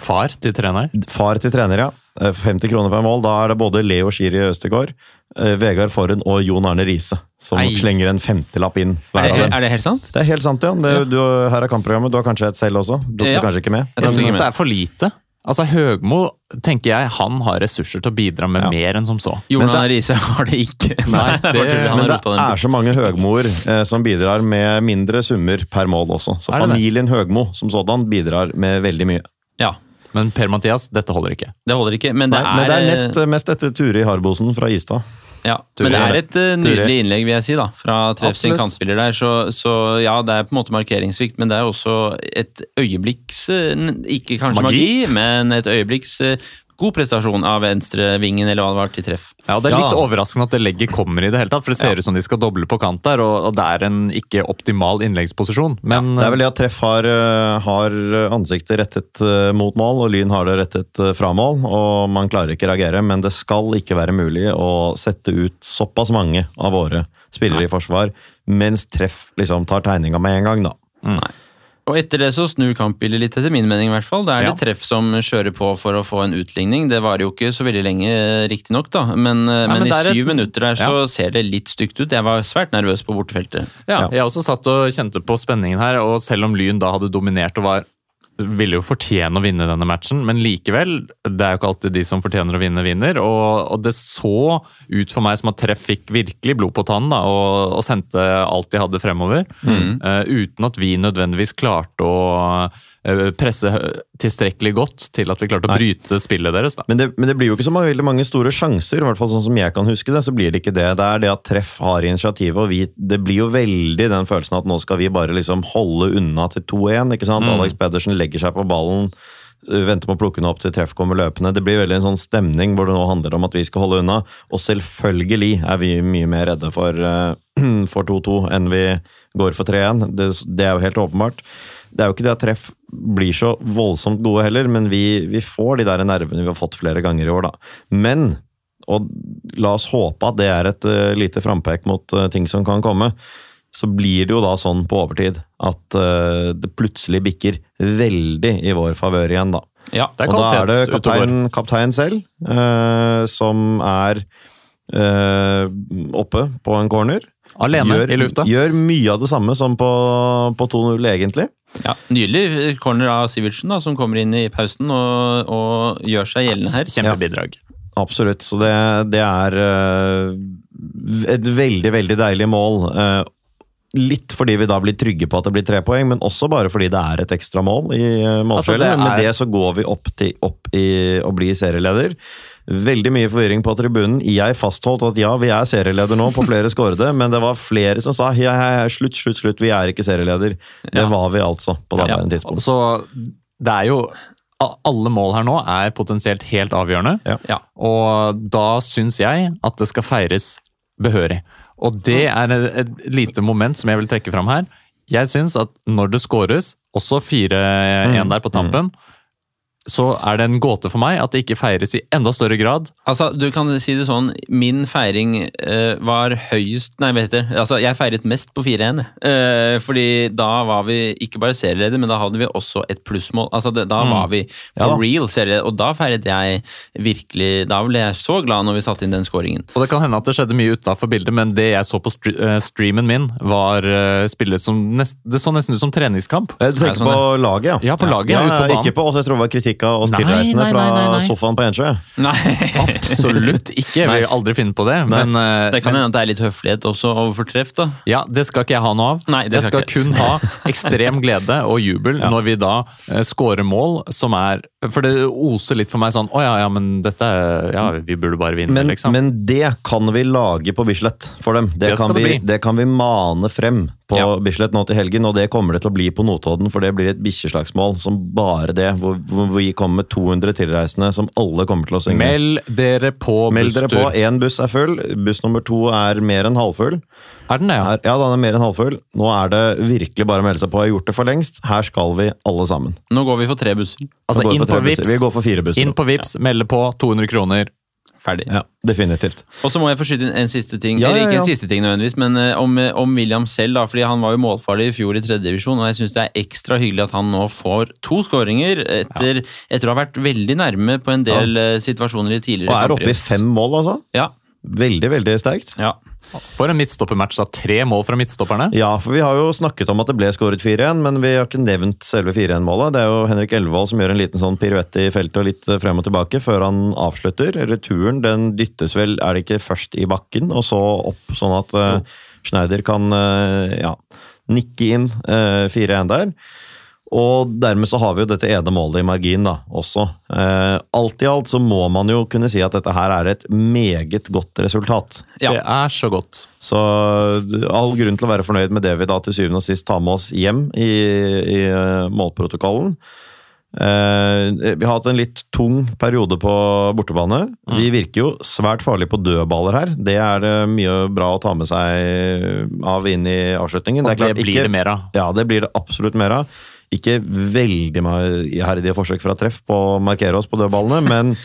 Far til trener. Far til trener, ja. Eh, 50 kroner per mål. Da er det både Leo Schiri Østegård, eh, Vegard Forhen og Jon Arne Riise som Ei. slenger en femtelapp inn. Er det, er det helt sant? Det er helt sant, ja. Det, Ja. Du, her er kampprogrammet. Du har kanskje et selv også? Du Ja. kanskje ikke med? Jeg syns det er for lite. Altså Høgmo tenker jeg, han har ressurser til å bidra med Ja. mer enn som så. Jon Arne Riise har det ikke. Nei, det det- Men det er så mange Høgmoer eh, som bidrar med mindre summer per mål også. Så familien Høgmo som sådan bidrar med veldig mye. Ja. Men Per-Mathias, dette holder ikke. Det holder ikke, men det Nei, er, men det er nest, mest etter Turi Harbosen fra Istad. ja, Turi Men det er et uh, nydelig Turi. innlegg, vil jeg si, da, fra Treff sin kantspiller der. Så, så ja, det er på en måte markeringssvikt, men det er også et øyeblikks eh, Ikke kanskje magi, Magi? men et øyeblikks eh, god prestasjon av venstrevingen, eller hva det var, til treff. Ja, og Det er Ja. litt overraskende at det legget kommer i det hele tatt, for det ser ut som de skal doble på kant der, og, og det er en ikke optimal innleggsposisjon. Men Det er vel det at Treff har, eh, har ansiktet rettet eh, mot mål, og Lyn har det rettet eh, fra mål. Og man klarer ikke å reagere, men det skal ikke være mulig å sette ut såpass mange av våre spillere i forsvar, mens Treff liksom tar tegninga med en gang, da. Nei. Og etter det så snur kampbildet litt, etter min mening i hvert fall. Det er Ja. det treff som kjører på for å få en utligning. Det varer jo ikke så veldig lenge, riktignok, da. Men, ja, men, men i syv et- minutter der så ser det litt stygt ut. Jeg var svært nervøs på bortefeltet. Ja, Ja. jeg også satt og kjente på spenningen her, og selv om Lyn da hadde dominert og var ville jo fortjene å vinne denne matchen, men likevel, det er jo ikke alltid de som fortjener å vinne, vinner. Og, og det så ut for meg som at Treff fikk virkelig blod på tannen da, og, og sendte alt de hadde fremover. eh, uten at vi nødvendigvis klarte å presse tilstrekkelig godt til at vi klarte å Nei. bryte spillet deres. Da. Men det, men det blir jo ikke så mange, veldig mange store sjanser, i hvert fall sånn som jeg kan huske det. så blir det ikke det. Det er det at Treff har initiativet, og vi, det blir jo veldig den følelsen at nå skal vi bare liksom holde unna til 2-1. ikke sant? Mm. Alex Pedersen legger seg på ballen, øh, venter på å plukke den opp til Treff kommer løpende. Det blir veldig en sånn stemning hvor det nå handler om at vi skal holde unna. Og selvfølgelig er vi mye mer redde for, øh, for 2-2 enn vi går for 3-1. Det, det er jo helt åpenbart. Det er jo ikke det at treff blir så voldsomt gode heller, men vi, vi får de der nervene vi har fått flere ganger i år, da. Men, og la oss håpe at det er et uh, lite frampek mot uh, ting som kan komme, så blir det jo da sånn på overtid at uh, det plutselig bikker veldig i vår favør igjen, da. Ja, Det er Og da er det kaptein, kaptein selv som er oppe på en corner. Alene gjør, i lufta. Gjør mye av det samme som på, på 2-0, egentlig. Ja, Nydelig corner av Sivertsen, da, som kommer inn i pausen og, og gjør seg gjeldende her. Kjempebidrag. Absolutt. Så det, det er eh, et veldig, veldig deilig mål. Eh, litt fordi vi da blir trygge på at det blir tre poeng, men også bare fordi det er et ekstra mål i uh, Altså, er- Med det så går vi opp, til, opp i å bli serieleder. Veldig mye forvirring på tribunen. Jeg fastholdt at ja, vi er serieleder nå på flere skårede, men det var flere som sa ja, ja, ja, slutt, slutt, slutt, vi er ikke serieleder. Det Ja. var vi altså på Ja. daværende tidspunkt. Så det er jo Alle mål her nå er potensielt helt avgjørende. Ja. Ja. Og da syns jeg at det skal feires behørig. Og det er et, et lite moment som jeg vil trekke fram her. Jeg syns at når det scores, også 4-1 der på tampen, så er det en gåte for meg at det ikke feires i enda større grad. Altså, du kan si det sånn, min feiring uh, var høyest Nei, vet du, altså, jeg feiret mest på 4-1. Uh, fordi da var vi ikke bare serieleder, men da hadde vi også et plussmål. Altså, det, da var vi for ja, real serieleder, og da feiret jeg virkelig Da ble jeg så glad når vi satte inn den scoringen. Og det kan hende at det skjedde mye utafor bildet, men det jeg så på eh, streamen min, var uh, spillet som nest, Det så nesten ut som treningskamp. Eh, Du tenker sånn, på laget, ja? Ja, på laget, Ja, ja, på ikke på oss, jeg tror det var kritikk av oss Nei, tilreisende nei, fra nei, sofaen på Ensjø. Nei, Absolutt ikke! Jeg vil aldri finne på det. Nei. Men, eh, det kan hende at det er litt høflighet også overfor treff, da. ja, det skal ikke jeg ha noe av. Nei, det jeg skal skal kun ha ekstrem glede og jubel når vi da uh, scorer mål som er For det oser litt for meg sånn Å ja, ja, men dette er Ja, vi burde bare vinne, Men, liksom. men det kan vi lage på Bislett for dem. Det, Det skal kan, det vi, bli. det kan vi mane frem på Ja. Bislett nå til helgen, og det kommer det til å bli på Notodden, for det blir et bikkjeslagsmål som bare det, hvor, hvor vi kommer med 200 tilreisende som alle kommer til å synge. Meld dere på Meld dere på. busstur. Én buss er full, buss nummer to er mer enn halvfull. Er den det, ja? Her, ja, den er mer enn halvfull. Nå er det virkelig bare å melde seg på. Jeg har gjort det for lengst. Her skal vi alle sammen. Nå går vi for tre busser. Altså, inn på busser. Vips. Vi går for fire busser. Inn på Vips, melde på. 200 kroner. Ferdig. Ja, definitivt. Og så må jeg få skyte inn en siste ting. Ja, Eller ikke ja. en siste ting nødvendigvis, men eh, om, eh, om William selv, da. Fordi han var jo målfarlig i fjor i tredjedivisjon, og jeg syns det er ekstra hyggelig at han nå får to skåringer etter, etter å ha vært veldig nærme på en del eh, situasjoner i tidligere Og er oppe i fem mål, altså. Ja. Veldig, veldig sterkt. ja. For en midtstoppermatch, da. Tre mål fra midtstopperne. Ja, for vi har jo snakket om at det ble skåret 4-1, men vi har ikke nevnt selve 4-1-målet. Det er jo Henrik Elvevold som gjør en liten sånn piruett i feltet og litt eh, frem og tilbake før han avslutter. Returen den dyttes vel, er det ikke først i bakken og så opp, sånn at uh, Schneider kan uh, ja, nikke inn uh, 4-1 der. Og dermed så har vi jo dette ene målet i margin da, også. Eh, alt i alt så må man jo kunne si at dette her er et meget godt resultat. Ja. Det er så godt. Så all grunn til å være fornøyd med det vi da til syvende og sist tar med oss hjem i, i eh, målprotokollen. Eh, vi har hatt en litt tung periode på bortebane. Vi virker jo svært farlige på dødballer her. Det er det mye bra å ta med seg av inn i avslutningen. Og er det, klart blir ikke- det mer av. Ja, det blir det absolutt mer av. Ikke veldig iherdige forsøk fra treff på å markere oss på dødballene, men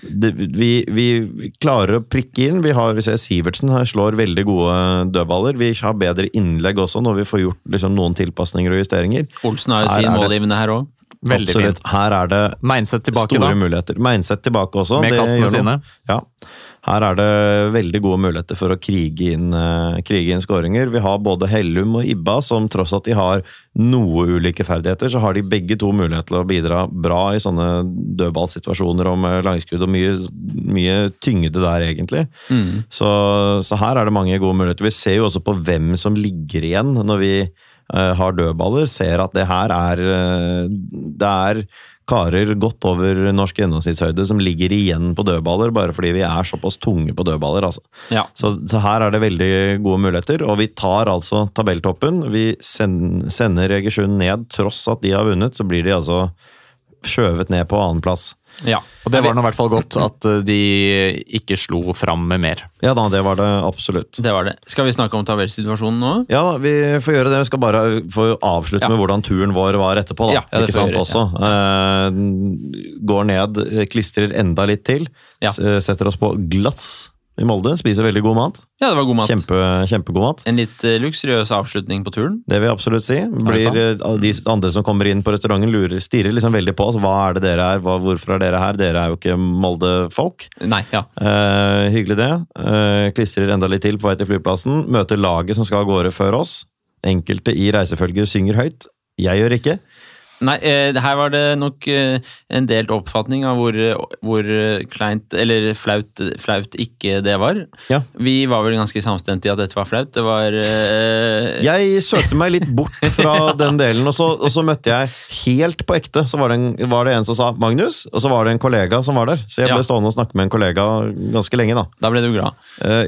det, vi, vi klarer å prikke inn. Vi har, vi ser Sivertsen her slår veldig gode dødballer. Vi har bedre innlegg også når vi får gjort liksom, noen tilpasninger og justeringer. Olsen har jo sin fin målgivende her òg. Veldig Absolutt. fint. Her er det tilbake, store da. muligheter. Meinseth tilbake også. Med kastene sine. Ja. Her er det veldig gode muligheter for å krige inn, eh, krige inn skåringer. Vi har både Hellum og Ibba, som tross at de har noe ulike ferdigheter, så har de begge to mulighet til å bidra bra i sånne dødballsituasjoner og med langskudd og mye, mye tyngde der, egentlig. Mm. Så, så her er det mange gode muligheter. Vi ser jo også på hvem som ligger igjen når vi uh, har dødballer. Ser at det her er uh, Det er karer godt over norsk gjennomsnittshøyde som ligger igjen på dødballer, bare fordi vi er såpass tunge på dødballer. altså. Ja. Så, så her er det veldig gode muligheter, og vi tar altså tabelltoppen. Vi send, sender Egersund ned, tross at de har vunnet, så blir de altså skjøvet ned på annenplass. Ja. Og det var nå i hvert fall godt at eh, de ikke slo fram med mer. Ja da, det var det absolutt. Det var det. Skal vi snakke om tabellsituasjonen nå? Ja, vi får gjøre det. Vi skal bare få avslutte Ja. med hvordan turen vår var etterpå. Da. Ja, ja, ikke sant gjøre, også. Eh, går ned, klistrer enda litt til. Ja. Setter oss på glass i Molde. Spiser veldig god mat. Ja, det var god mat. Kjempe, kjempegod mat. En litt uh, luksuriøs avslutning på turen. Det vil jeg absolutt si. Blir, eh, de andre som kommer inn på restauranten, lurer, stirrer liksom veldig på oss. Hva er det dere er? Hva, hvorfor er dere her? Dere er jo ikke Molde-folk. Nei, ja. Uh, hyggelig det. Klistrer enda litt til på vei til flyplassen. Møter laget som skal av gårde før oss. Enkelte i reisefølget synger høyt. Jeg gjør ikke. Nei, eh, her var det nok eh, en delt oppfatning av hvor, hvor kleint, eller flaut, flaut ikke det var. Ja. Vi var vel ganske samstemte i at dette var flaut. Det var uh... Jeg søkte meg litt bort fra den delen, og så, og så møtte jeg helt på ekte. Så var det, en, var det en som sa 'Magnus', og så var det en kollega som var der. Så jeg ble Ja. stående og snakke med en kollega ganske lenge, da. Da ble du glad.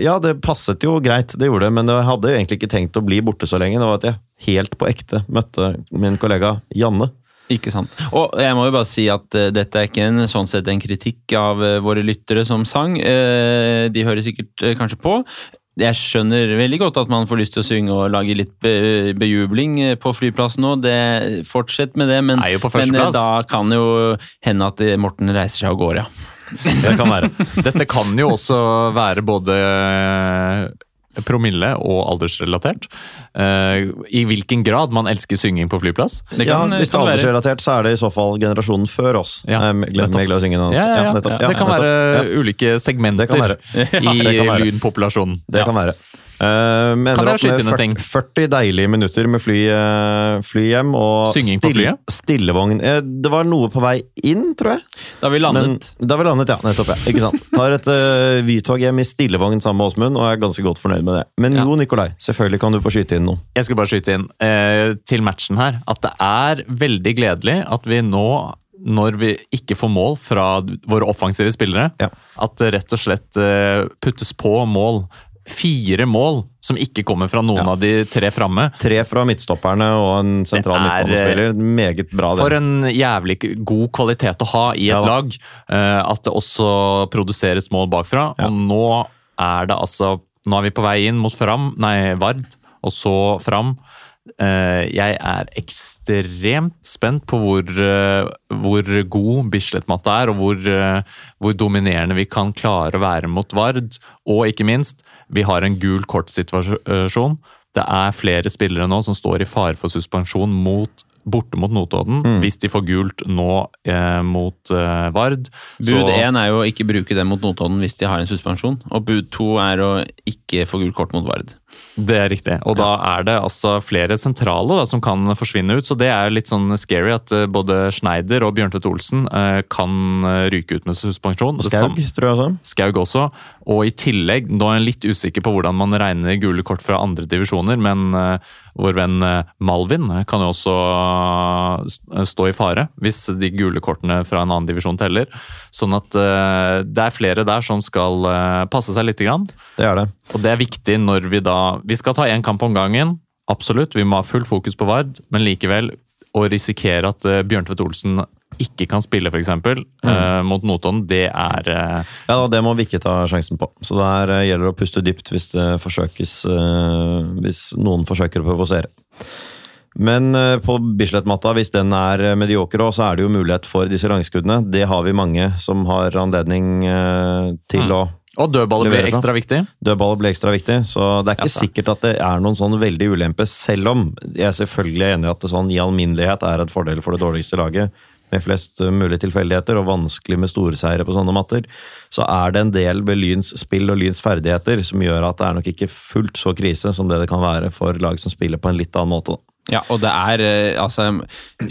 Ja, det passet jo greit, det gjorde det, men jeg hadde egentlig ikke tenkt å bli borte så lenge. Det var at jeg helt på ekte møtte min kollega Janne. Ikke sant. Og jeg må jo bare si at uh, dette er ikke en, sånn sett en kritikk av uh, våre lyttere som sang. Uh, de hører sikkert kanskje på. Jeg skjønner veldig godt at man får lyst til å synge og lage litt be bejubling på flyplassen nå. Det, fortsett med det, men, men da kan jo hende at Morten reiser seg og går, ja. Det kan være. Dette kan jo også være både promille og aldersrelatert. Uh, I hvilken grad man elsker synging på flyplass. Det ja, Hvis det er aldersrelatert, så er det i så fall generasjonen før oss. Ja, um, glem, glem å synge den. Ja, ja, ja. nettopp. Ja, det kan nettopp. være Ja, ulike segmenter Det kan være. i det kan være. lydpopulasjonen. det Ja. kan være. Uh, Kan jeg skyte inn en ting? 40, 40 deilige minutter med fly, eh, fly hjem. Og Synging på flyet? Stillevogn. Eh, det var noe på vei inn, tror jeg. Da vi Men, landet. da vi landet, ja. Nettopp, ja. Ikke sant. Tar et uh, Vy-tog hjem i stillevogn sammen med Åsmund, og er ganske godt fornøyd med det. Men Ja. Jo Nikolai, selvfølgelig kan du få skyte inn noe. Jeg skulle bare skyte inn til matchen her at det er veldig gledelig at vi nå når vi ikke får mål fra våre offensive spillere, Ja. at det rett og slett puttes på mål. Fire mål som ikke kommer fra noen Ja. av de tre framme. Tre fra midtstopperne og en sentral er, midtbanespiller. Meget bra, det. For en jævlig god kvalitet å ha i et Ja lag. eh, At det også produseres mål bakfra. Ja. Og nå er det altså Nå er vi på vei inn mot Fram, nei, Vard, og så Fram. Eh, Jeg er ekstremt spent på hvor, eh, hvor god Bislett-matta er, og hvor, hvor dominerende vi kan klare å være mot Vard. Og ikke minst, vi har en gul kort-situasjon. Det er flere spillere nå som står i fare for suspensjon mot, borte mot Notodden, hvis de får gult nå eh, mot eh, Vard. Bud én er jo å ikke bruke det mot Notodden hvis de har en suspensjon. Og bud to er å ikke få gult kort mot Vard. Det er riktig. Og da er det altså flere sentrale da, som kan forsvinne ut. Så det er litt sånn scary at eh, både Schneider og Bjørntvedt Olsen eh, kan eh, ryke ut med suspensjon. Det Skaug, tror jeg også. Skaug også. Og i tillegg, nå er jeg litt usikker på hvordan man regner gule kort fra andre divisjoner, men eh, vår venn eh, Malvin kan jo også stå i fare hvis de gule kortene fra en annen divisjon teller. Sånn at eh, det er flere der som skal passe seg litt. Grann. Det er det. Og det er viktig når vi da Vi skal ta én kamp om gangen. Absolutt, vi må ha full fokus på Vard, men likevel å risikere at uh, Bjørntvedt Olsen ikke kan spille, f.eks., eksempel uh, mot Notodden, det er uh... Ja, da, Det må vi ikke ta sjansen på. Så der uh, gjelder det å puste dypt hvis det forsøkes eh, Hvis noen forsøker å provosere. Men eh, på Bislett-matta, hvis den er eh, medioker òg, så er det jo mulighet for disse langskuddene. Det har vi mange som har anledning eh, til Mm. å Og dødballer blir ekstra viktig. Dødballet blir ekstra viktig, så det er ikke Ja, sikkert at det er noen sånn veldig ulempe, selv om jeg selvfølgelig er enig i at det sånn i alminnelighet er en fordel for det dårligste laget, med flest mulige tilfeldigheter og vanskelig med storseiere på sånne matter, så er det en del ved Lyns spill og Lyns ferdigheter som gjør at det er nok ikke fullt så krise som det det kan være for lag som spiller på en litt annen måte. da. Ja, og det er eh, altså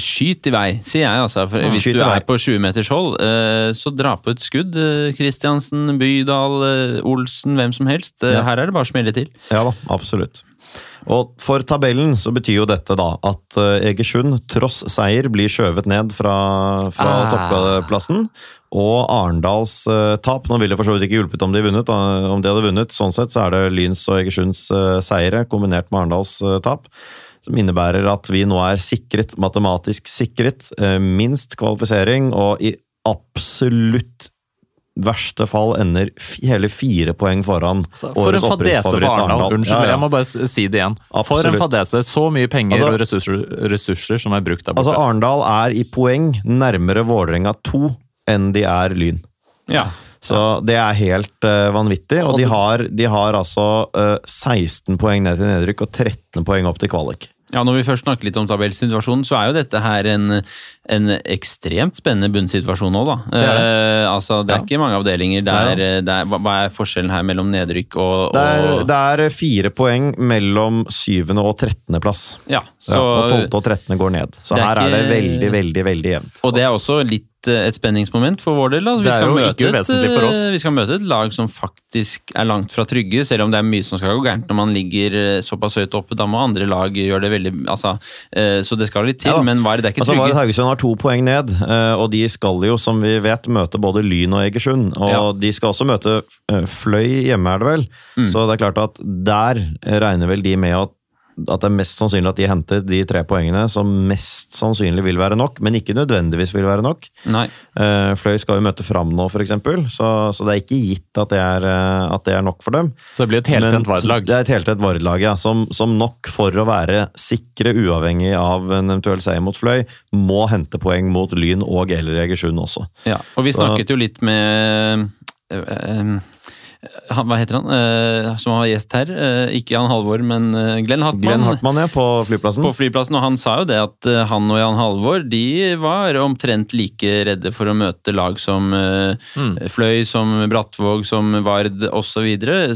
Skyt i vei, sier jeg. altså. For hvis skyt du er på 20 meters hold, eh, så dra på et skudd. Kristiansen, Bydal, eh, Olsen, hvem som helst. Ja. Her er det bare å smelle til. Ja da, absolutt. Og for tabellen så betyr jo dette da at Egersund, tross seier, blir skjøvet ned fra, fra Ah. topplassen. Og Arendals uh, tap Nå ville det for så vidt ikke hjulpet om de, vunnet, da, om de hadde vunnet. Sånn sett så er det Lyns og Egersunds uh, seire kombinert med Arendals uh, tap. Som innebærer at vi nå er sikret, matematisk sikret, eh, minst kvalifisering, og i absolutt verste fall ender hele fire poeng foran altså, For en fadese for Arendal. Unnskyld, Ja, ja. jeg må bare si det igjen. For en fadese. Så mye penger Altså- og ressurser, ressurser som er brukt der borte. Altså, Arendal er i poeng nærmere Vålerenga 2 enn de er Lyn. Ja. Så det er helt uh, vanvittig. Og Og de har, de har altså uh, 16 poeng ned til nedrykk og 13 poeng opp til kvalik. Ja, Når vi først snakker litt om tabellsituasjonen, så er jo dette her en, en ekstremt spennende bunnsituasjon nå, da. Det er det. Eh, altså, det er Ja. ikke mange avdelinger der Ja. eh, det er, hva, er forskjellen her mellom nedrykk og, Det er, og det er fire poeng mellom syvende og trettende plass. Ja, så, Ja, og tolvte og trettende går ned. Så Det er her er det veldig, veldig veldig jevnt. Og det er også litt et spenningsmoment for vår del. Altså, vi, skal møte et, eh, vi skal møte et lag som faktisk er langt fra trygge, selv om det er mye som skal gå gærent når man ligger eh, såpass høyt oppe. Da må andre lag gjøre det veldig altså, eh, Så det skal litt til, Ja men Vard er ikke Altså, Vard trygge. Haugesund har to poeng ned, eh, og de skal jo, som vi vet, møte både Lyn og Egersund. Og Ja. de skal også møte eh, Fløy hjemme, er det vel. Mm. Så det er klart at der regner vel de med at, at det er mest sannsynlig at de henter de tre poengene som mest sannsynlig vil være nok, men ikke nødvendigvis vil være nok. Nei. Eh, Fløy skal jo møte Fram nå, f.eks., så, så det er ikke gitt at det er, eh, at det er nok for dem. Så det blir et heltent Vard-lag. Det er et heltent Vard-lag, ja. Som, som nok for å være sikre, uavhengig av en eventuell seier mot Fløy, må hente poeng mot Lyn og eller Egersund også. Ja, og vi Så- snakket jo litt med eh, eh, han, Hva heter han eh, som var gjest her? Eh, ikke Jan Halvor, men eh, Glenn Hartmann. Glenn Hartmann, ja, på flyplassen. på flyplassen, og han sa jo det at han og Jan Halvor de var omtrent like redde for å møte lag som Mm. Fløy, som Brattvåg, som Vard osv.,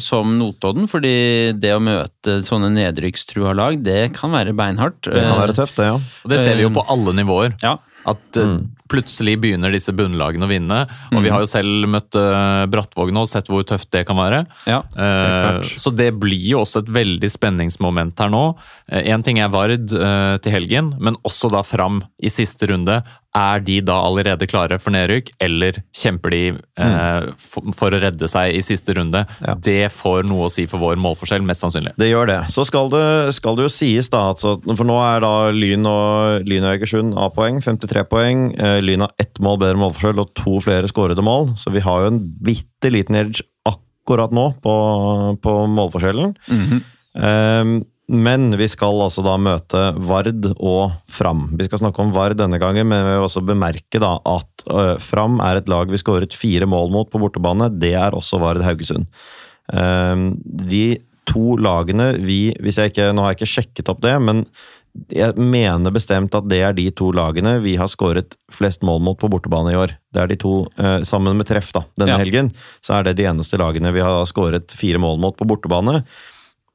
som Notodden. Fordi det å møte sånne nedrykkstrua lag, det kan være beinhardt. det kan være tøft, det, ja. Og det ser vi jo på alle nivåer. Ja, At mm. plutselig begynner disse bunnlagene å vinne. Og vi har jo selv møtt uh, Brattvåg nå og sett hvor tøft det kan være. ja. uh, så det blir jo også et veldig spenningsmoment her nå. Én ting er Vard eh, til helgen, men også da fram i siste runde. Er de da allerede klare for nedrykk, eller kjemper de eh, for, for å redde seg i siste runde? Ja. Det får noe å si for vår målforskjell, mest sannsynlig. Det gjør det. Så skal det, skal det jo sies, da, at, så- for nå er da Lyn og, Lyn og Egersund A-poeng, 53 poeng. Eh, Lyn har ett mål bedre målforskjell og to flere skårede mål, så vi har jo en bitte liten edge akkurat nå på, på målforskjellen. Mhm. Ehm, men vi skal altså da møte Vard og Fram. Vi skal snakke om Vard denne gangen, men vi vil også bemerke da at Fram er et lag vi skåret fire mål mot på bortebane. Det er også Vard Haugesund. De to lagene vi hvis jeg ikke, Nå har jeg ikke sjekket opp det, men jeg mener bestemt at det er de to lagene vi har skåret flest mål mot på bortebane i år. Det er de to, Sammen med treff da, denne Ja. helgen, så er det de eneste lagene vi har skåret fire mål mot på bortebane.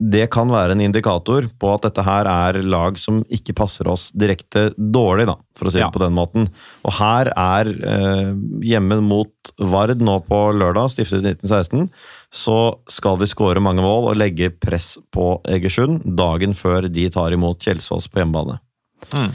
Det kan være en indikator på at dette her er lag som ikke passer oss direkte dårlig, da, for å si det Ja. på den måten. Og her er eh, hjemme mot Vard nå på lørdag, stiftet i 1916, så skal vi skåre mange mål og legge press på Egersund dagen før de tar imot Kjelsås på hjemmebane.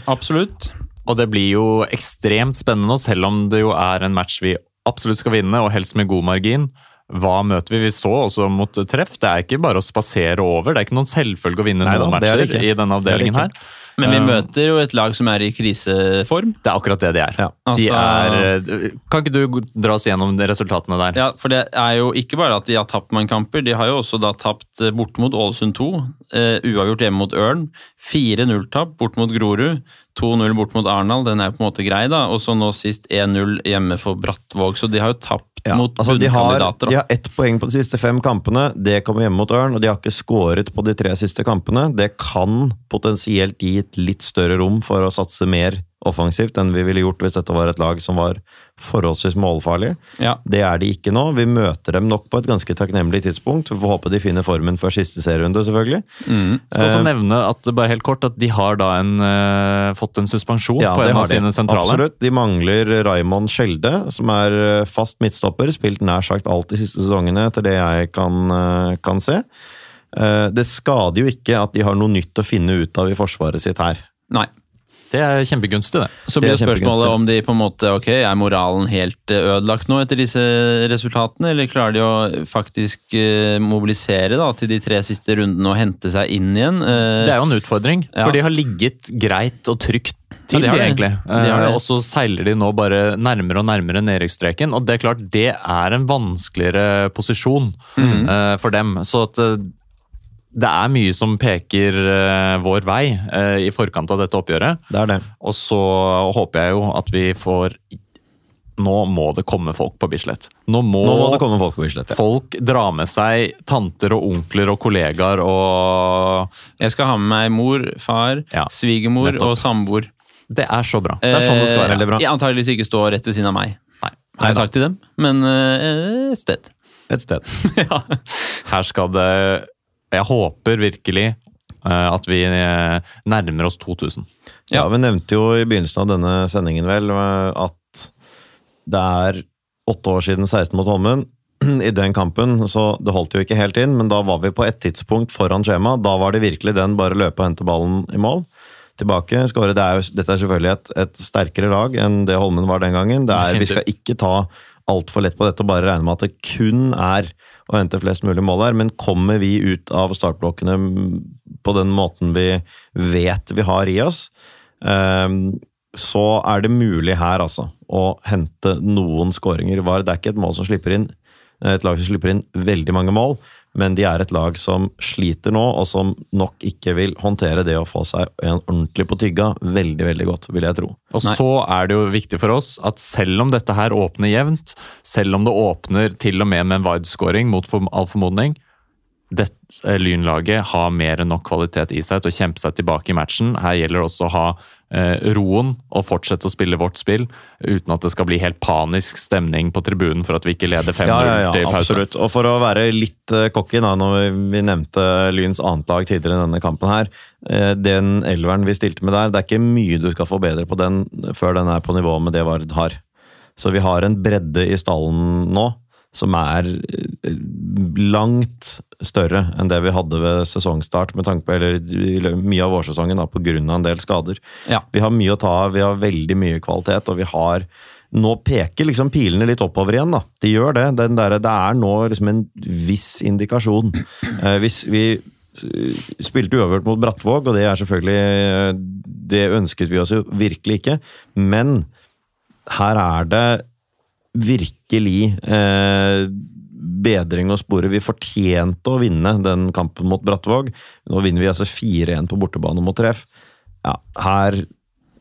Absolutt. Og det blir jo ekstremt spennende selv om det jo er en match vi absolutt skal vinne, og helst med god margin. Hva møter vi? Vi så også mot treff. Det er ikke bare å spasere over. Det er ikke noen selvfølge å vinne Nei, noen da, er det matcher i denne Det det avdelingen her. Men vi Um, møter jo et lag som er i kriseform. Det er akkurat det de er. Ja. De Altså- er kan ikke du dra oss gjennom de resultatene der? Ja, for det er jo ikke bare at de har tapt mange kamper, de har jo også da tapt eh, bort mot Ålesund 2, Uh, uavgjort hjemme mot Ørn, 4-0-tap bort mot Grorud, 2-0 bort mot Arendal, den er jo på en måte grei da, og så nå sist 1-0 hjemme for Brattvåg, så de har jo tapt Ja, mot altså de, har, de har ett poeng på de siste fem kampene. Det kommer hjemme mot Ørn, og de har ikke skåret på de tre siste kampene. Det kan potensielt gi et litt større rom for å satse mer offensivt enn vi ville gjort hvis dette var et lag som var forholdsvis målfarlig. Ja. Det er de ikke nå. Vi møter dem nok på et ganske takknemlig tidspunkt. Vi får håpe de finner formen før siste serierunde, selvfølgelig. Mm. Skal også Eh, nevne at bare helt kort, at de har da en, eh, fått en suspensjon Ja, på en av sine sentraler. Absolutt. De mangler Raymond Skjelde, som er eh, fast midtstopper. Spilt nær sagt alt de siste sesongene, etter det jeg kan, eh, kan se. Eh, Det skader jo ikke at de har noe nytt å finne ut av i forsvaret sitt her. Nei. Det er kjempegunstig, det. Så blir det spørsmålet om de på en måte, ok, er moralen helt eh, ødelagt nå etter disse resultatene, eller klarer de å faktisk eh, mobilisere da, til de tre siste rundene og hente seg inn igjen? Eh, Det er jo en utfordring, Ja. for de har ligget greit og trygt til, Ja, de har det. egentlig. De har det. Eh, Og så seiler de nå bare nærmere og nærmere nedrykksstreken, og det er klart det er en vanskeligere posisjon mm. eh, for dem. Så at det er mye som peker eh, vår vei eh, i forkant av dette oppgjøret. Det er det. Og så håper jeg jo at vi får Nå må det komme folk på Bislett. Nå må, Nå må det komme folk på Bislett. Ja. folk dra med seg tanter og onkler og kollegaer og Jeg skal ha med meg mor, far, Ja, svigermor nettopp. og samboer. Det er så bra. Det er sånn det skal være. Eh, bra. Jeg antageligvis ikke stå rett ved siden av meg, Nei. har jeg sagt til dem, men eh, et sted. Et sted. ja. Her skal det Jeg håper virkelig eh, at vi eh, nærmer oss 2000. Ja, Ja. Vi nevnte jo i begynnelsen av denne sendingen vel eh, at det er åtte år siden 16 mot Holmen. I den kampen, så det holdt jo ikke helt inn, men da var vi på et tidspunkt foran skjema. Da var det virkelig den, bare løpe og hente ballen i mål. Tilbake, skåre. Det er jo, dette er selvfølgelig et, et sterkere lag enn det Holmen var den gangen. Det er, vi skal ikke ta altfor lett på dette og bare regne med at det kun er å hente flest mulig mål her, men kommer vi ut av startblokkene på den måten vi vet vi har i oss, ehm, så er det mulig her, altså, å hente noen skåringer. Det er ikke et mål som slipper inn et lag som slipper inn veldig mange mål, men de er et lag som sliter nå, og som nok ikke vil håndtere det å få seg en ordentlig på tygga veldig, veldig godt, vil jeg tro. Og Nei. så er det jo viktig for oss at selv om dette her åpner jevnt, selv om det åpner til og med med en wide-scoring mot all formodning, dette eh, lynlaget har mer enn nok kvalitet i seg til å kjempe seg tilbake i matchen. Her gjelder det også å ha roen og fortsette å spille vårt spill uten at det skal bli helt panisk stemning på tribunen for at vi ikke leder 5-0 Ja, ja, ja, til pause. absolutt. Og for å være litt uh, cocky, da, når vi, vi nevnte Lyns annet lag tidligere i denne kampen her. eh, den elveren vi stilte med der, det er ikke mye du skal få bedre på den før den er på nivå med det Vard har. Så vi har en bredde i stallen nå som er eh, langt større enn det vi hadde ved sesongstart, med tanke på eller, mye av vårsesongen pga. på grunn av en del skader. Ja. Vi har mye å ta av, vi har veldig mye kvalitet, og vi har nå peker liksom pilene litt oppover igjen, da. De gjør det. Den der, det er nå liksom en viss indikasjon. Eh, hvis vi eh, spilte uavgjort mot Brattvåg, og det er selvfølgelig eh, Det ønsket vi oss jo virkelig ikke, men her er det virkelig eh, bedring å spore. Vi fortjente å vinne den kampen mot Brattvåg. Nå vinner vi altså 4-1 på bortebane mot treff. Ja, her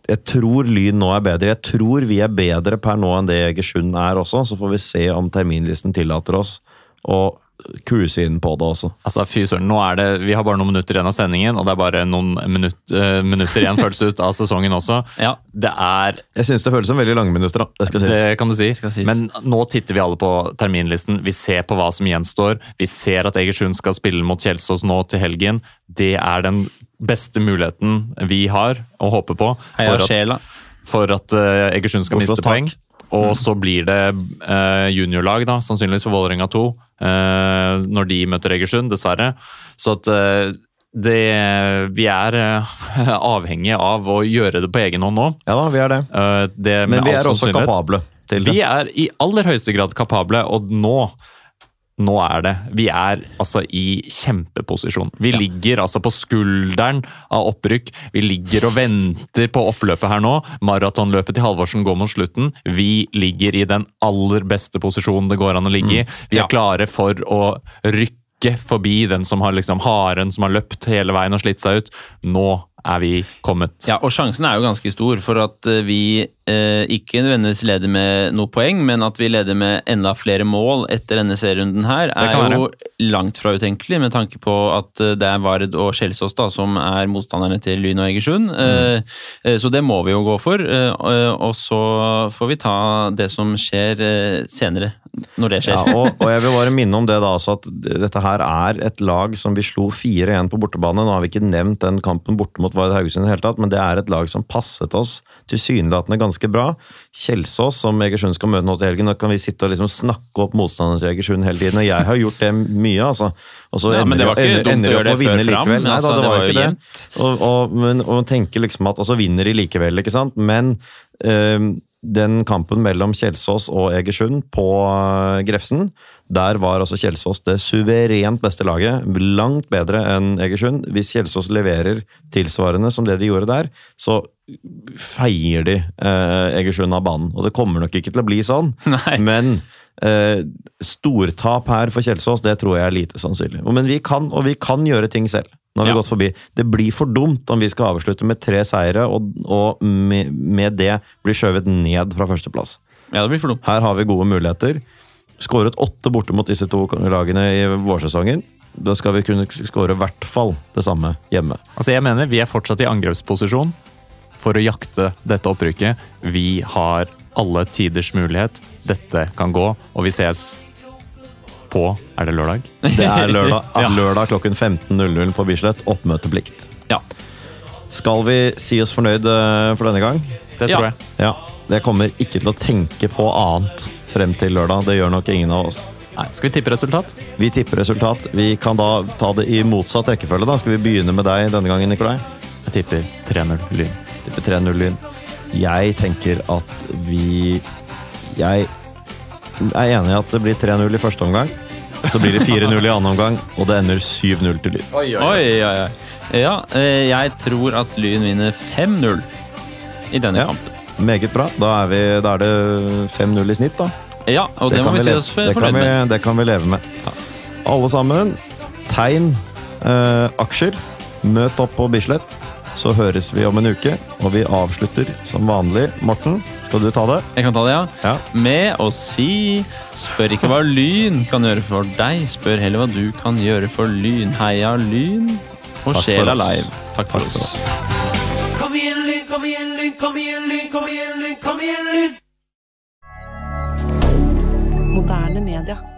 Jeg tror Lyn nå er bedre. Jeg tror vi er bedre per nå enn det Egersund er også. Så får vi se om terminlisten tillater oss å cruise inn på det også. Altså, fy søren, nå er det, Vi har bare noen minutter igjen av sendingen, og det er bare noen minutt, uh, minutter igjen føles ut av sesongen også. Ja. Det er Jeg syns det føles som veldig lange minutter, da. Det skal sies. Det kan du si. Skal sies. Men nå titter vi alle på terminlisten. Vi ser på hva som gjenstår. Vi ser at Egersund skal spille mot Kjelsås nå til helgen. Det er den beste muligheten vi har å håpe på for at, for at uh, Egersund skal Oslos miste poeng. Og så blir det eh, juniorlag, da, sannsynligvis for Vålerenga 2, eh, når de møter Egersund, dessverre. Så at eh, det, vi er eh, avhengige av å gjøre det på egen hånd nå. Ja da, vi er det. Eh, det Men vi er også kapable til det. Vi er i aller høyeste grad kapable, og nå nå er det. Vi er altså i kjempeposisjon. Vi ligger altså på skulderen av opprykk. Vi ligger og venter på oppløpet her nå. Maratonløpet til Halvorsen går mot slutten. Vi ligger i den aller beste posisjonen det går an å ligge i. Vi er Ja. klare for å rykke forbi den som har liksom haren som har løpt hele veien og slitt seg ut. Nå er vi kommet. Ja, og sjansen er jo ganske stor for at eh, vi eh, ikke nødvendigvis leder med noe poeng, men at vi leder med enda flere mål etter denne serierunden her, er jo langt fra utenkelig, med tanke på at eh, det er Vard og Kjelsås da, som er motstanderne til Lyn og Egersund. Mm. eh, så det må vi jo gå for, eh, eh, og så får vi ta det som skjer eh, senere, når det skjer. Ja, og, og jeg vil bare minne om det da, så at dette her er et lag som vi slo 4-1 på bortebane. Nå har vi ikke nevnt den kampen borte mot Vard Haugesund i det hele tatt, men det er et lag som passet oss tilsynelatende ganske bra. Kjelsås, som Egersund skal møte nå til helgen, nå kan vi sitte og liksom snakke opp motstanderen til Egersund hele tiden, og jeg har gjort det mye, altså. Og så Ja, men det var ikke ender- dumt ender å gjøre det før fram, likevel. Nei, altså, da, det, det var var jo jo ikke det. Og, og, men, og tenke liksom at Og så vinner de likevel, ikke sant? Men eh, den kampen mellom Kjelsås og Egersund på eh, Grefsen, der var altså Kjelsås det suverent beste laget. Langt bedre enn Egersund. Hvis Kjelsås leverer tilsvarende som det de gjorde der, så feier de eh, Egersund av banen. Og det kommer nok ikke til å bli sånn, Nei. men eh, stortap her for Kjelsås, det tror jeg er lite sannsynlig. Men vi kan, og vi kan gjøre ting selv. Nå har vi Ja. gått forbi. Det blir for dumt om vi skal avslutte med tre seire, og, og med, med det blir skjøvet ned fra førsteplass. Ja, det blir for dumt. Her har vi gode muligheter. Skåret åtte borte mot disse to lagene i vårsesongen. Da skal vi kunne skåre i hvert fall det samme hjemme. Altså jeg mener Vi er fortsatt i angrepsposisjon for å jakte dette opprykket. Vi har alle tiders mulighet. Dette kan gå, og vi ses på Er det lørdag? Det er lørdag, Ja. lørdag klokken 15.00 på Bislett. Oppmøteplikt. Ja. Skal vi si oss fornøyd eh, for denne gang? Det Ja. tror jeg. Ja. Jeg kommer ikke til å tenke på annet frem til lørdag. Det gjør nok ingen av oss. Nei, Skal vi tippe resultat? Vi tipper resultat. Vi kan da ta det i motsatt rekkefølge. da. Skal vi begynne med deg denne gangen, Nikolai? Jeg tipper 3-0 Lyn. Tipper 3-0 Lyn. Jeg tenker at vi Jeg er enig i at det blir 3-0 i første omgang. Så blir det 4-0 i annen omgang, og det ender 7-0 til Lyn. Oi, oi, oi. Ja, eh, jeg tror at Lyn vinner 5-0 i denne Ja. kampen. Meget bra. Da er, vi, da er det 5-0 i snitt, da. Ja, og det, må kan vi si oss det kan vi, med. Det kan vi leve med. Alle sammen, tegn eh, aksjer. Møt opp på Bislett, så høres vi om en uke. Og vi avslutter som vanlig. Morten, skal du ta det? Jeg kan ta det, ja. Ja. Med å si Spør ikke hva Lyn kan gjøre for deg, spør heller hva du kan gjøre for Lyn. Heia Lyn og Sjela. Live. Takk for Takk for oss. Kom igjen, Lyn, kom igjen, Lyn, kom igjen, Lyn, kom igjen, Lyn, kom igjen, Lyn! Moderne media.